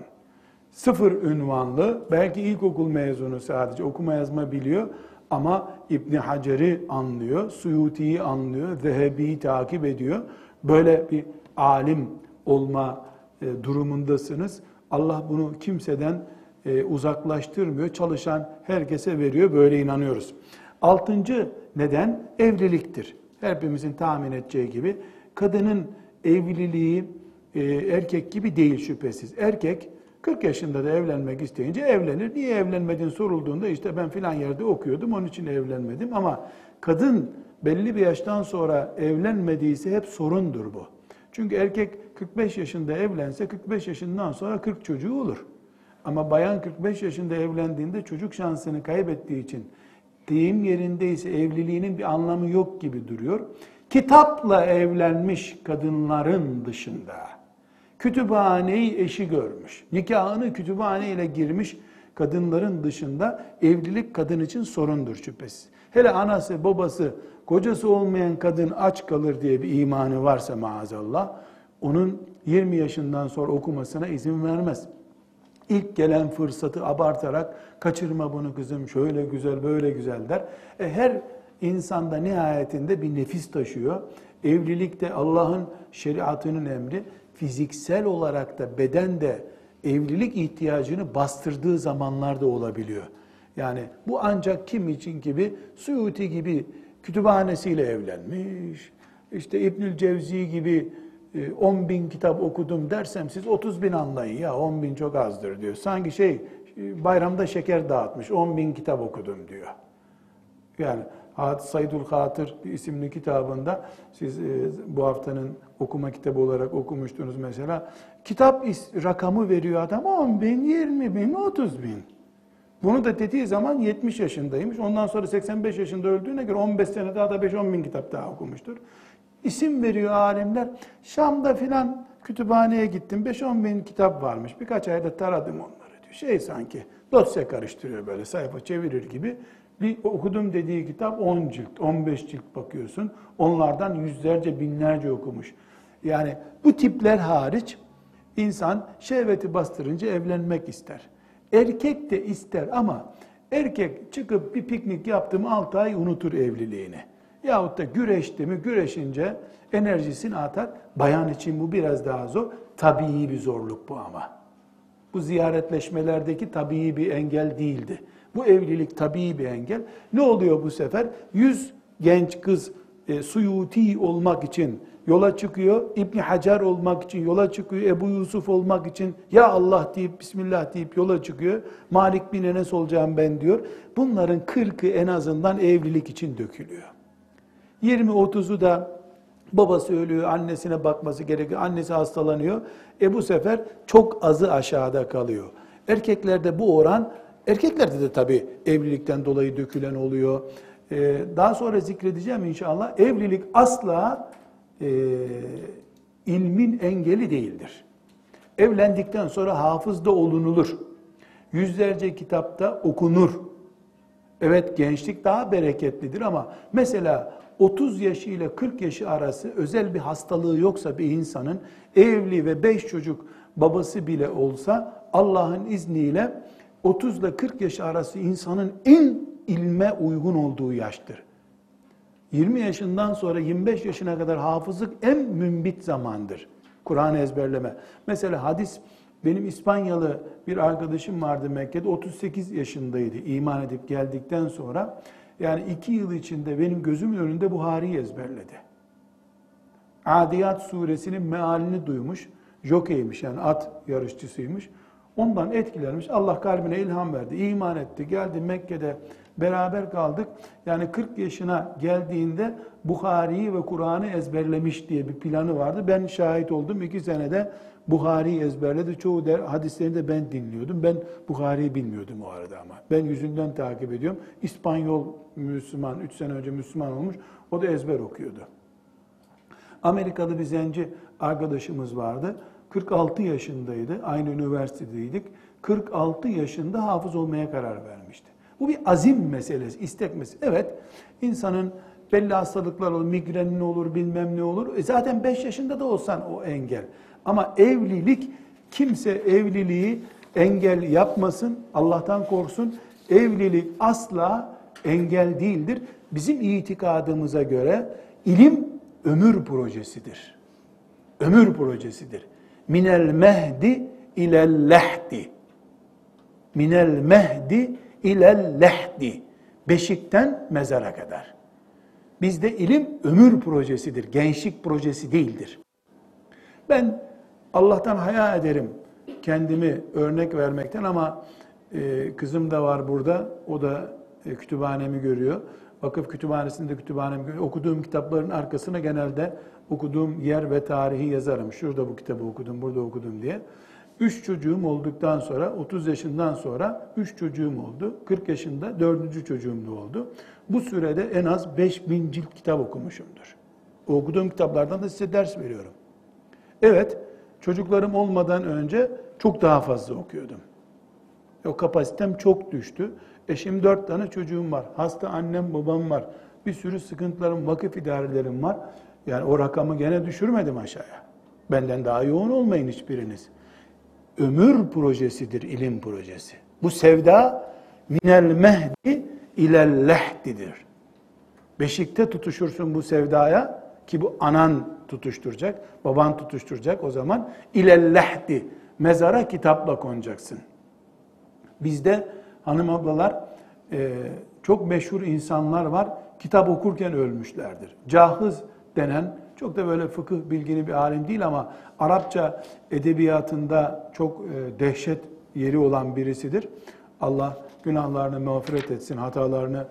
sıfır ünvanlı, belki ilkokul mezunu sadece okuma yazma biliyor ama İbni Hacer'i anlıyor, Suyuti'yi anlıyor, Zehebi'yi takip ediyor. Böyle bir alim olma e, durumundasınız. Allah bunu kimseden e, uzaklaştırmıyor. Çalışan herkese veriyor. Böyle inanıyoruz. Altıncı neden evliliktir. Hepimizin tahmin edeceği gibi kadının evliliği e, erkek gibi değil şüphesiz. Erkek 40 yaşında da evlenmek isteyince evlenir. Niye evlenmedin sorulduğunda işte ben filan yerde okuyordum onun için evlenmedim. Ama kadın belli bir yaştan sonra evlenmediyse hep sorundur bu. Çünkü erkek 45 yaşında evlense 45 yaşından sonra 40 çocuğu olur. Ama bayan 45 yaşında evlendiğinde çocuk şansını kaybettiği için deyim yerindeyse evliliğinin bir anlamı yok gibi duruyor. Kitapla evlenmiş kadınların dışında kütüphaneyi eşi görmüş, nikahını kütüphaneyle girmiş kadınların dışında evlilik kadın için sorundur şüphesiz. Hele anası, babası, kocası olmayan kadın aç kalır diye bir imanı varsa maazallah, onun 20 yaşından sonra okumasına izin vermez. İlk gelen fırsatı abartarak kaçırma bunu kızım şöyle güzel böyle güzel der. E her insanda nihayetinde bir nefis taşıyor. Evlilikte Allah'ın şeriatının emri fiziksel olarak da beden de evlilik ihtiyacını bastırdığı zamanlarda olabiliyor. Yani bu ancak kim için gibi Suyuti gibi kütüphanesiyle evlenmiş. İşte İbnül Cevzi gibi 10 e, bin kitap okudum dersem siz 30 bin anlayın ya 10 bin çok azdır diyor. Sanki şey e, bayramda şeker dağıtmış 10 bin kitap okudum diyor. Yani Saydul Hatır isimli kitabında siz e, bu haftanın okuma kitabı olarak okumuştunuz mesela. Kitap rakamı veriyor adam 10 bin, 20 bin, 30 bin. Bunu da dediği zaman 70 yaşındaymış. Ondan sonra 85 yaşında öldüğüne göre 15 sene daha da 5-10 bin kitap daha okumuştur. İsim veriyor alimler. Şam'da filan kütüphaneye gittim. 5-10 bin kitap varmış. Birkaç ayda taradım onları diyor. Şey sanki dosya karıştırıyor böyle sayfa çevirir gibi. Bir okudum dediği kitap 10 cilt, 15 cilt bakıyorsun. Onlardan yüzlerce, binlerce okumuş. Yani bu tipler hariç insan şehveti bastırınca evlenmek ister. Erkek de ister ama erkek çıkıp bir piknik yaptı mı 6 ay unutur evliliğini. Yahut da güreşti mi güreşince enerjisini atar. Bayan için bu biraz daha zor. Tabii bir zorluk bu ama. Bu ziyaretleşmelerdeki tabii bir engel değildi. Bu evlilik tabii bir engel. Ne oluyor bu sefer? Yüz genç kız e, Suyuti olmak için yola çıkıyor. İbni Hacer olmak için yola çıkıyor. Ebu Yusuf olmak için ya Allah deyip Bismillah deyip yola çıkıyor. Malik bin Enes olacağım ben diyor. Bunların kırkı en azından evlilik için dökülüyor. 20-30'u da babası ölüyor, annesine bakması gerekiyor, annesi hastalanıyor. E bu sefer çok azı aşağıda kalıyor. Erkeklerde bu oran, erkeklerde de tabii evlilikten dolayı dökülen oluyor. Ee, daha sonra zikredeceğim inşallah. Evlilik asla e, ilmin engeli değildir. Evlendikten sonra hafız da olunulur. Yüzlerce kitapta okunur. Evet gençlik daha bereketlidir ama mesela 30 yaşı ile 40 yaşı arası özel bir hastalığı yoksa bir insanın evli ve 5 çocuk babası bile olsa Allah'ın izniyle 30 ile 40 yaş arası insanın en ilme uygun olduğu yaştır. 20 yaşından sonra 25 yaşına kadar hafızlık en mümbit zamandır. Kur'an ezberleme. Mesela hadis benim İspanyalı bir arkadaşım vardı Mekke'de 38 yaşındaydı iman edip geldikten sonra. Yani iki yıl içinde benim gözümün önünde Buhari'yi ezberledi. Adiyat suresinin mealini duymuş. Jokeymiş yani at yarışçısıymış. Ondan etkilenmiş. Allah kalbine ilham verdi. iman etti. Geldi Mekke'de beraber kaldık. Yani 40 yaşına geldiğinde Buhari'yi ve Kur'an'ı ezberlemiş diye bir planı vardı. Ben şahit oldum. iki senede Buhari'yi ezberledi. Çoğu der, hadislerini de ben dinliyordum. Ben Buhari'yi bilmiyordum o arada ama. Ben yüzünden takip ediyorum. İspanyol Müslüman, 3 sene önce Müslüman olmuş. O da ezber okuyordu. Amerikalı bir zenci arkadaşımız vardı. 46 yaşındaydı. Aynı üniversitedeydik. 46 yaşında hafız olmaya karar vermişti. Bu bir azim meselesi, istek meselesi. Evet, insanın belli hastalıklar olur, migrenin olur, bilmem ne olur. E zaten 5 yaşında da olsan o engel. Ama evlilik, kimse evliliği engel yapmasın, Allah'tan korksun. Evlilik asla engel değildir. Bizim itikadımıza göre ilim ömür projesidir. Ömür projesidir. Minel mehdi ilel lehdi. Minel mehdi ilel lehdi. Beşikten mezara kadar. Bizde ilim ömür projesidir, gençlik projesi değildir. Ben Allah'tan haya ederim kendimi örnek vermekten ama e, kızım da var burada. O da e, kütüphanemi görüyor. Vakıf kütüphanesinde kütüphanemi görüyor. Okuduğum kitapların arkasına genelde okuduğum yer ve tarihi yazarım. Şurada bu kitabı okudum, burada okudum diye. Üç çocuğum olduktan sonra, 30 yaşından sonra üç çocuğum oldu. 40 yaşında dördüncü çocuğum da oldu. Bu sürede en az 5000 cilt kitap okumuşumdur. O okuduğum kitaplardan da size ders veriyorum. Evet, çocuklarım olmadan önce çok daha fazla okuyordum. O kapasitem çok düştü. Eşim dört tane çocuğum var. Hasta annem babam var. Bir sürü sıkıntılarım, vakıf idarelerim var. Yani o rakamı gene düşürmedim aşağıya. Benden daha yoğun olmayın hiçbiriniz. Ömür projesidir ilim projesi. Bu sevda minel mehdi ilel lehdidir. Beşikte tutuşursun bu sevdaya ki bu anan tutuşturacak, baban tutuşturacak o zaman ilel lehdi mezara kitapla konacaksın. Bizde hanım ablalar e, çok meşhur insanlar var kitap okurken ölmüşlerdir. Cahız denen çok da böyle fıkıh bilgini bir alim değil ama Arapça edebiyatında çok e, dehşet yeri olan birisidir. Allah günahlarını mağfiret etsin, hatalarını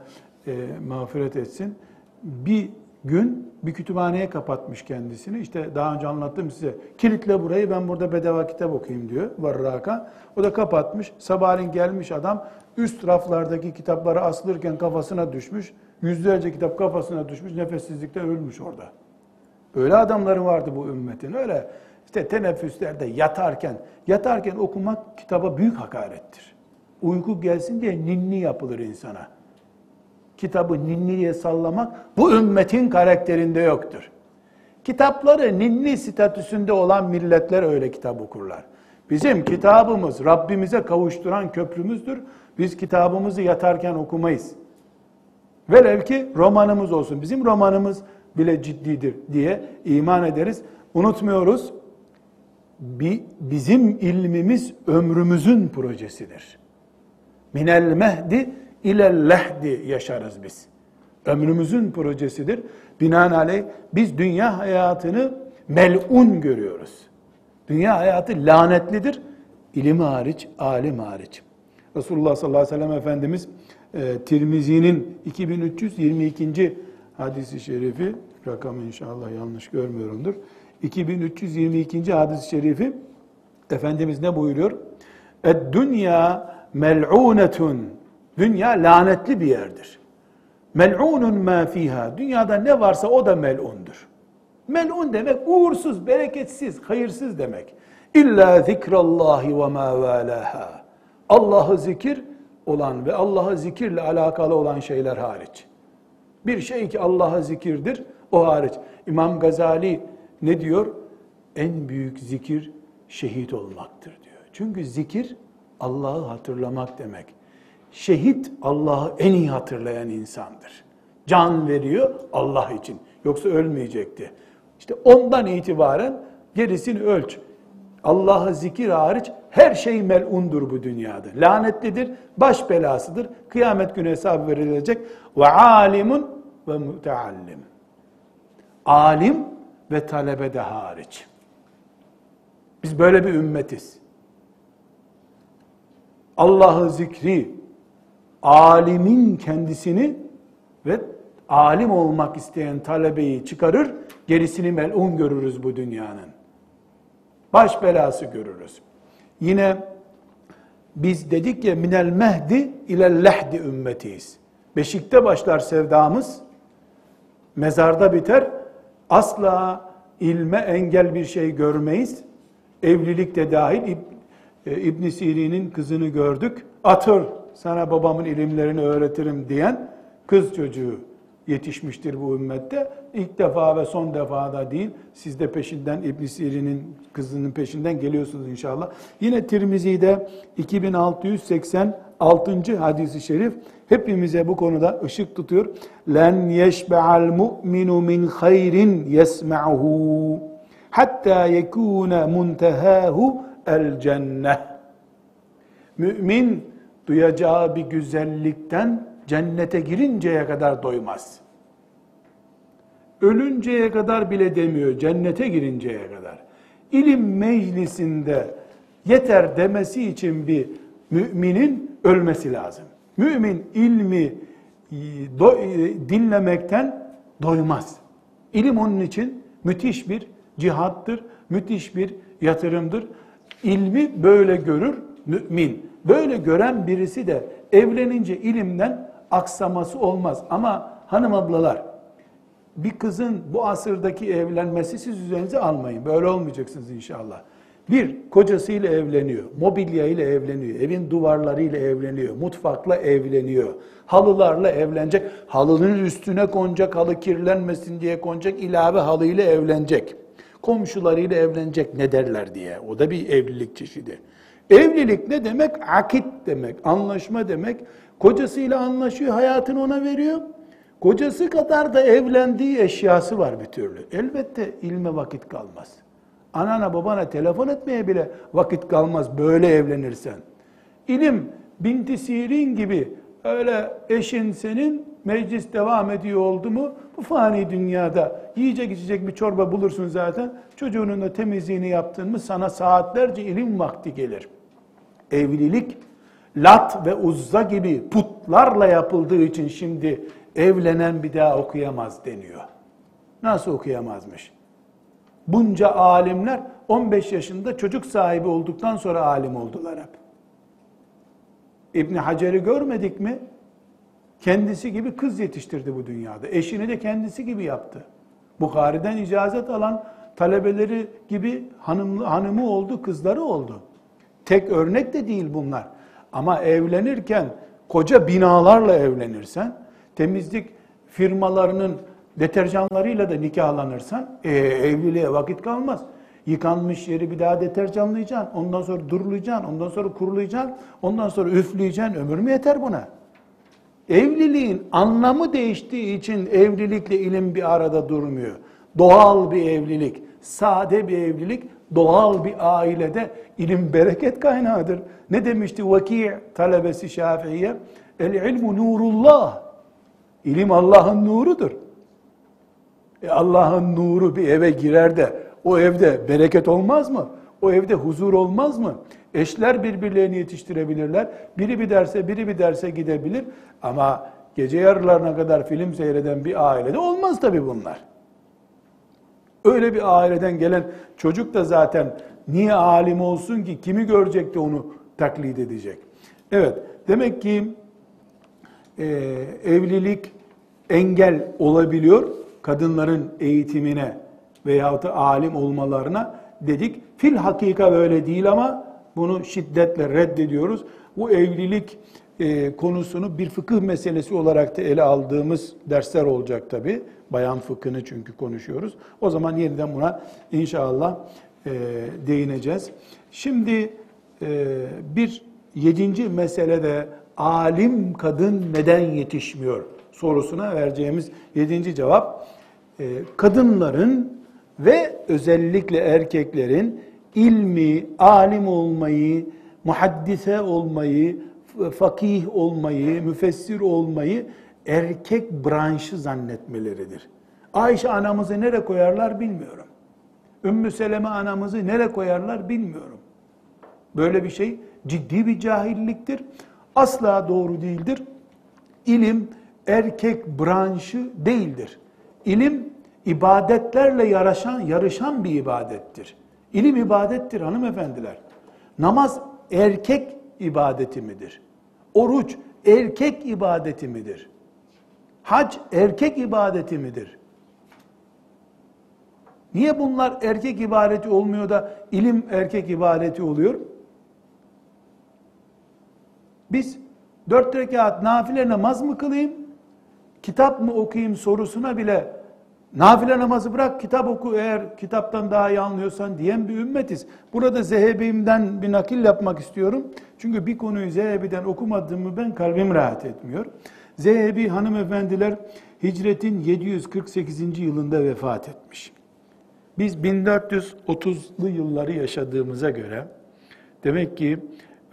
e, mağfiret etsin. Bir gün bir kütüphaneye kapatmış kendisini. İşte daha önce anlattım size. Kilitle burayı ben burada bedava kitap okuyayım diyor Varraka. O da kapatmış. Sabahleyin gelmiş adam üst raflardaki kitapları asılırken kafasına düşmüş. Yüzlerce kitap kafasına düşmüş. Nefessizlikten ölmüş orada. Öyle adamları vardı bu ümmetin. Öyle işte teneffüslerde yatarken, yatarken okumak kitaba büyük hakarettir. Uyku gelsin diye ninni yapılır insana. Kitabı ninniye sallamak bu ümmetin karakterinde yoktur. Kitapları ninni statüsünde olan milletler öyle kitap okurlar. Bizim kitabımız Rabbimize kavuşturan köprümüzdür. Biz kitabımızı yatarken okumayız. Velev ki romanımız olsun. Bizim romanımız bile ciddidir diye iman ederiz. Unutmuyoruz. Bizim ilmimiz ömrümüzün projesidir. Minel mehdi ilel lehdi yaşarız biz. Ömrümüzün projesidir. Binaenaleyh biz dünya hayatını melun görüyoruz. Dünya hayatı lanetlidir. İlim hariç, alim hariç. Resulullah sallallahu aleyhi ve sellem Efendimiz e, Tirmizi'nin 2322. hadisi şerifi, rakamı inşallah yanlış görmüyorumdur. 2322. hadis-i şerifi Efendimiz ne buyuruyor? Ed-dünya mel'unetun. Dünya lanetli bir yerdir. Mel'unun ma fiha. Dünyada ne varsa o da mel'undur. Mel'un demek uğursuz, bereketsiz, hayırsız demek. İlla zikrallahi ve ma valaha. Allah'ı zikir, olan ve Allah'a zikirle alakalı olan şeyler hariç. Bir şey ki Allah'a zikirdir, o hariç. İmam Gazali ne diyor? En büyük zikir şehit olmaktır diyor. Çünkü zikir Allah'ı hatırlamak demek. Şehit Allah'ı en iyi hatırlayan insandır. Can veriyor Allah için. Yoksa ölmeyecekti. İşte ondan itibaren gerisini ölç. Allah'ı zikir hariç her şey melundur bu dünyada. Lanetlidir, baş belasıdır. Kıyamet günü hesabı verilecek. Ve alimun ve müteallim. Alim ve talebe de hariç. Biz böyle bir ümmetiz. Allah'ı zikri, alimin kendisini ve alim olmak isteyen talebeyi çıkarır, gerisini melun görürüz bu dünyanın. Baş belası görürüz. Yine biz dedik ya minel mehdi ile lehdi ümmetiyiz. Beşikte başlar sevdamız, mezarda biter. Asla ilme engel bir şey görmeyiz. Evlilik de dahil e, İbn Sirin'in kızını gördük. Atır sana babamın ilimlerini öğretirim diyen kız çocuğu yetişmiştir bu ümmette. İlk defa ve son defa da değil. Siz de peşinden İbn Sirin'in kızının peşinden geliyorsunuz inşallah. Yine Tirmizi'de 2686. hadisi şerif hepimize bu konuda ışık tutuyor. Len yeşbe'al mu'minu min hayrin yesma'hu hatta yekune muntehahu el cenneh. Mümin duyacağı bir güzellikten cennete girinceye kadar doymaz. Ölünceye kadar bile demiyor, cennete girinceye kadar. İlim meclisinde yeter demesi için bir müminin ölmesi lazım. Mümin ilmi e, e, dinlemekten doymaz. İlim onun için müthiş bir cihattır, müthiş bir yatırımdır. İlmi böyle görür mümin. Böyle gören birisi de evlenince ilimden aksaması olmaz. Ama hanım ablalar, bir kızın bu asırdaki evlenmesi siz üzerinize almayın. Böyle olmayacaksınız inşallah. Bir, kocasıyla evleniyor, mobilya ile evleniyor, evin duvarlarıyla evleniyor, mutfakla evleniyor, halılarla evlenecek, halının üstüne konacak, halı kirlenmesin diye konacak, ilave halıyla evlenecek. Komşularıyla evlenecek ne derler diye. O da bir evlilik çeşidi. Evlilik ne demek? Akit demek, anlaşma demek. Kocasıyla anlaşıyor, hayatını ona veriyor. Kocası kadar da evlendiği eşyası var bir türlü. Elbette ilme vakit kalmaz. Anana babana telefon etmeye bile vakit kalmaz böyle evlenirsen. İlim binti sirin gibi öyle eşin senin meclis devam ediyor oldu mu bu fani dünyada yiyecek içecek bir çorba bulursun zaten. Çocuğunun da temizliğini yaptın mı sana saatlerce ilim vakti gelir. Evlilik Lat ve Uzza gibi putlarla yapıldığı için şimdi evlenen bir daha okuyamaz deniyor. Nasıl okuyamazmış? Bunca alimler 15 yaşında çocuk sahibi olduktan sonra alim oldular hep. İbn Hacer'i görmedik mi? Kendisi gibi kız yetiştirdi bu dünyada. Eşini de kendisi gibi yaptı. Bukhari'den icazet alan talebeleri gibi hanımlı, hanımı oldu, kızları oldu. Tek örnek de değil bunlar. Ama evlenirken koca binalarla evlenirsen, temizlik firmalarının deterjanlarıyla da nikahlanırsan e, evliliğe vakit kalmaz. Yıkanmış yeri bir daha deterjanlayacaksın, ondan sonra durulayacaksın, ondan sonra kurulayacaksın, ondan sonra üfleyeceksin. Ömür mü yeter buna? Evliliğin anlamı değiştiği için evlilikle ilim bir arada durmuyor. Doğal bir evlilik, sade bir evlilik, doğal bir ailede ilim bereket kaynağıdır. Ne demişti Vaki talebesi Şafii'ye? El ilmu nurullah. İlim Allah'ın nurudur. E Allah'ın nuru bir eve girer de o evde bereket olmaz mı? O evde huzur olmaz mı? Eşler birbirlerini yetiştirebilirler. Biri bir derse, biri bir derse gidebilir. Ama gece yarılarına kadar film seyreden bir ailede olmaz tabii bunlar. Öyle bir aileden gelen çocuk da zaten niye alim olsun ki? Kimi görecek de onu taklit edecek? Evet, demek ki e, evlilik engel olabiliyor kadınların eğitimine veyahut da alim olmalarına dedik. Fil hakika böyle değil ama bunu şiddetle reddediyoruz. Bu evlilik e, konusunu bir fıkıh meselesi olarak da ele aldığımız dersler olacak tabi. Bayan fıkhını çünkü konuşuyoruz. O zaman yeniden buna inşallah e, değineceğiz. Şimdi e, bir yedinci meselede alim kadın neden yetişmiyor sorusuna vereceğimiz yedinci cevap kadınların ve özellikle erkeklerin ilmi, alim olmayı, muhaddise olmayı, fakih olmayı, müfessir olmayı erkek branşı zannetmeleridir. Ayşe anamızı nereye koyarlar bilmiyorum. Ümmü Seleme anamızı nereye koyarlar bilmiyorum. Böyle bir şey ciddi bir cahilliktir. Asla doğru değildir. İlim erkek branşı değildir. İlim ibadetlerle yarışan, yarışan bir ibadettir. İlim ibadettir hanımefendiler. Namaz erkek ibadeti midir? Oruç erkek ibadeti midir? Hac erkek ibadeti midir? Niye bunlar erkek ibadeti olmuyor da ilim erkek ibadeti oluyor? Biz dört rekat nafile namaz mı kılayım, kitap mı okuyayım sorusuna bile nafile namazı bırak kitap oku eğer kitaptan daha iyi anlıyorsan diyen bir ümmetiz. Burada Zehebi'mden bir nakil yapmak istiyorum. Çünkü bir konuyu Zehebi'den okumadığımı ben kalbim rahat etmiyor. Zehebi hanımefendiler hicretin 748. yılında vefat etmiş. Biz 1430'lu yılları yaşadığımıza göre demek ki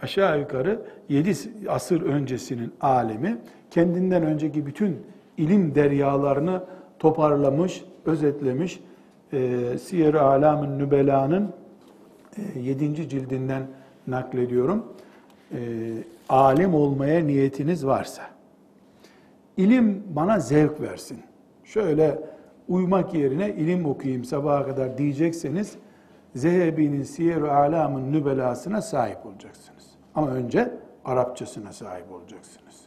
aşağı yukarı 7 asır öncesinin alemi kendinden önceki bütün ilim deryalarını toparlamış, özetlemiş. E, Siyer-i Alam'ın Nübela'nın e, 7. cildinden naklediyorum. E, alim olmaya niyetiniz varsa, ilim bana zevk versin. Şöyle uyumak yerine ilim okuyayım sabaha kadar diyecekseniz, Zehebi'nin Siyer-i Alam'ın Nübelasına sahip olacaksınız. Ama önce Arapçasına sahip olacaksınız.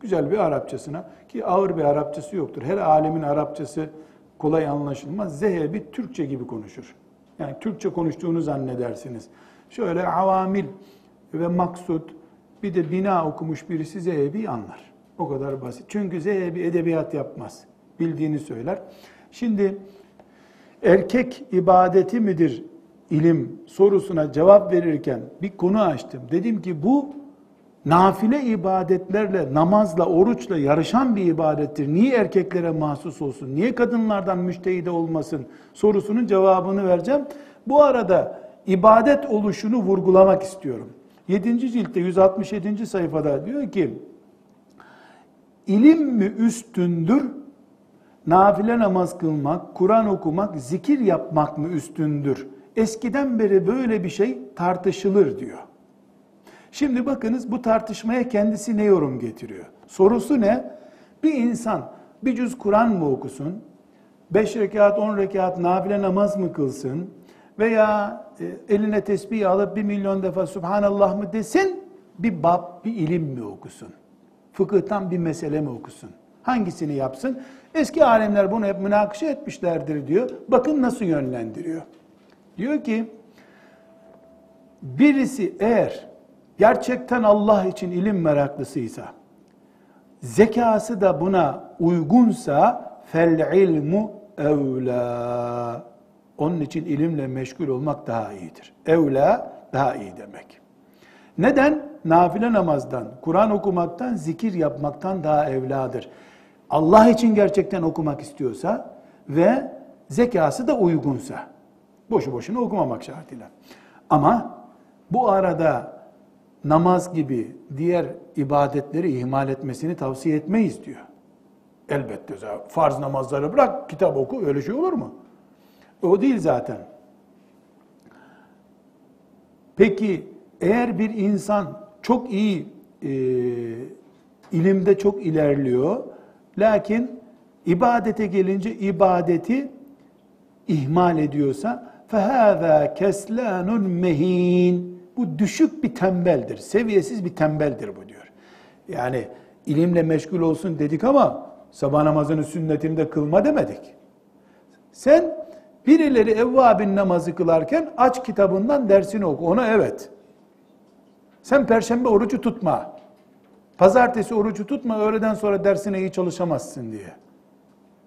Güzel bir Arapçasına ki ağır bir Arapçası yoktur. Her alemin Arapçası kolay anlaşılmaz. Zehebi Türkçe gibi konuşur. Yani Türkçe konuştuğunu zannedersiniz. Şöyle avamil ve maksud bir de bina okumuş birisi Zehebi anlar. O kadar basit. Çünkü Zehebi edebiyat yapmaz. Bildiğini söyler. Şimdi erkek ibadeti midir ilim sorusuna cevap verirken bir konu açtım. Dedim ki bu nafile ibadetlerle, namazla, oruçla yarışan bir ibadettir. Niye erkeklere mahsus olsun? Niye kadınlardan müştehide olmasın? Sorusunun cevabını vereceğim. Bu arada ibadet oluşunu vurgulamak istiyorum. 7. ciltte 167. sayfada diyor ki, ilim mi üstündür, nafile namaz kılmak, Kur'an okumak, zikir yapmak mı üstündür? Eskiden beri böyle bir şey tartışılır diyor. Şimdi bakınız bu tartışmaya kendisi ne yorum getiriyor? Sorusu ne? Bir insan bir cüz Kur'an mı okusun? Beş rekat, on rekat nafile namaz mı kılsın? Veya e, eline tesbih alıp bir milyon defa Subhanallah mı desin? Bir bab, bir ilim mi okusun? Fıkıhtan bir mesele mi okusun? Hangisini yapsın? Eski alemler bunu hep münakışa etmişlerdir diyor. Bakın nasıl yönlendiriyor. Diyor ki, birisi eğer gerçekten Allah için ilim meraklısıysa, zekası da buna uygunsa, fel ilmu evla. Onun için ilimle meşgul olmak daha iyidir. Evla daha iyi demek. Neden? Nafile namazdan, Kur'an okumaktan, zikir yapmaktan daha evladır. Allah için gerçekten okumak istiyorsa ve zekası da uygunsa. Boşu boşuna okumamak şartıyla. Ama bu arada namaz gibi diğer ibadetleri ihmal etmesini tavsiye etmeyiz diyor. Elbette farz namazları bırak kitap oku öyle şey olur mu? O değil zaten. Peki eğer bir insan çok iyi e, ilimde çok ilerliyor lakin ibadete gelince ibadeti ihmal ediyorsa فَهَذَا كَسْلَانٌ mehin bu düşük bir tembeldir, seviyesiz bir tembeldir bu diyor. Yani ilimle meşgul olsun dedik ama sabah namazının sünnetini de kılma demedik. Sen birileri evvabin namazı kılarken aç kitabından dersini oku. Ona evet. Sen perşembe orucu tutma. Pazartesi orucu tutma, öğleden sonra dersine iyi çalışamazsın diye.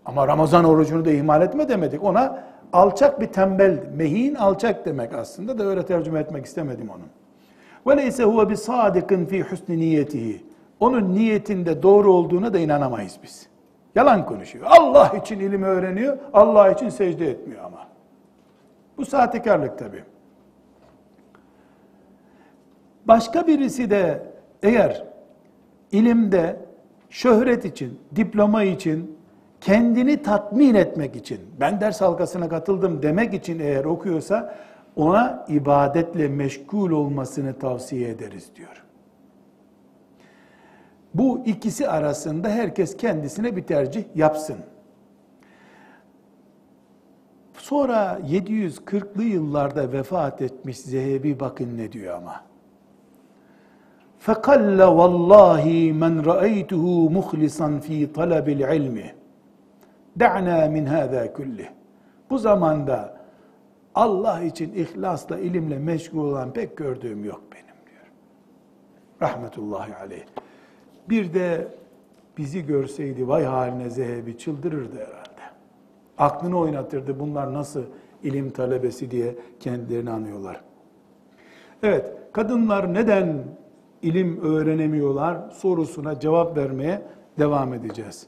Ama Ramazan orucunu da ihmal etme demedik. Ona alçak bir tembel, mehin alçak demek aslında da öyle tercüme etmek istemedim onu. Ve leyse huve bi sadikin fi husni niyetihi. Onun niyetinde doğru olduğuna da inanamayız biz. Yalan konuşuyor. Allah için ilim öğreniyor, Allah için secde etmiyor ama. Bu sahtekarlık tabii. Başka birisi de eğer ilimde şöhret için, diploma için, kendini tatmin etmek için, ben ders halkasına katıldım demek için eğer okuyorsa ona ibadetle meşgul olmasını tavsiye ederiz diyor. Bu ikisi arasında herkes kendisine bir tercih yapsın. Sonra 740'lı yıllarda vefat etmiş Zehebi bakın ne diyor ama. فَقَلَّ وَاللّٰهِ مَنْ رَأَيْتُهُ مُخْلِصًا ف۪ي طَلَبِ الْعِلْمِ Da'na min hâzâ kulli. Bu zamanda Allah için ihlasla, ilimle meşgul olan pek gördüğüm yok benim diyor. Rahmetullahi aleyh. Bir de bizi görseydi vay haline Zehebi çıldırırdı herhalde. Aklını oynatırdı bunlar nasıl ilim talebesi diye kendilerini anıyorlar. Evet, kadınlar neden ilim öğrenemiyorlar sorusuna cevap vermeye devam edeceğiz.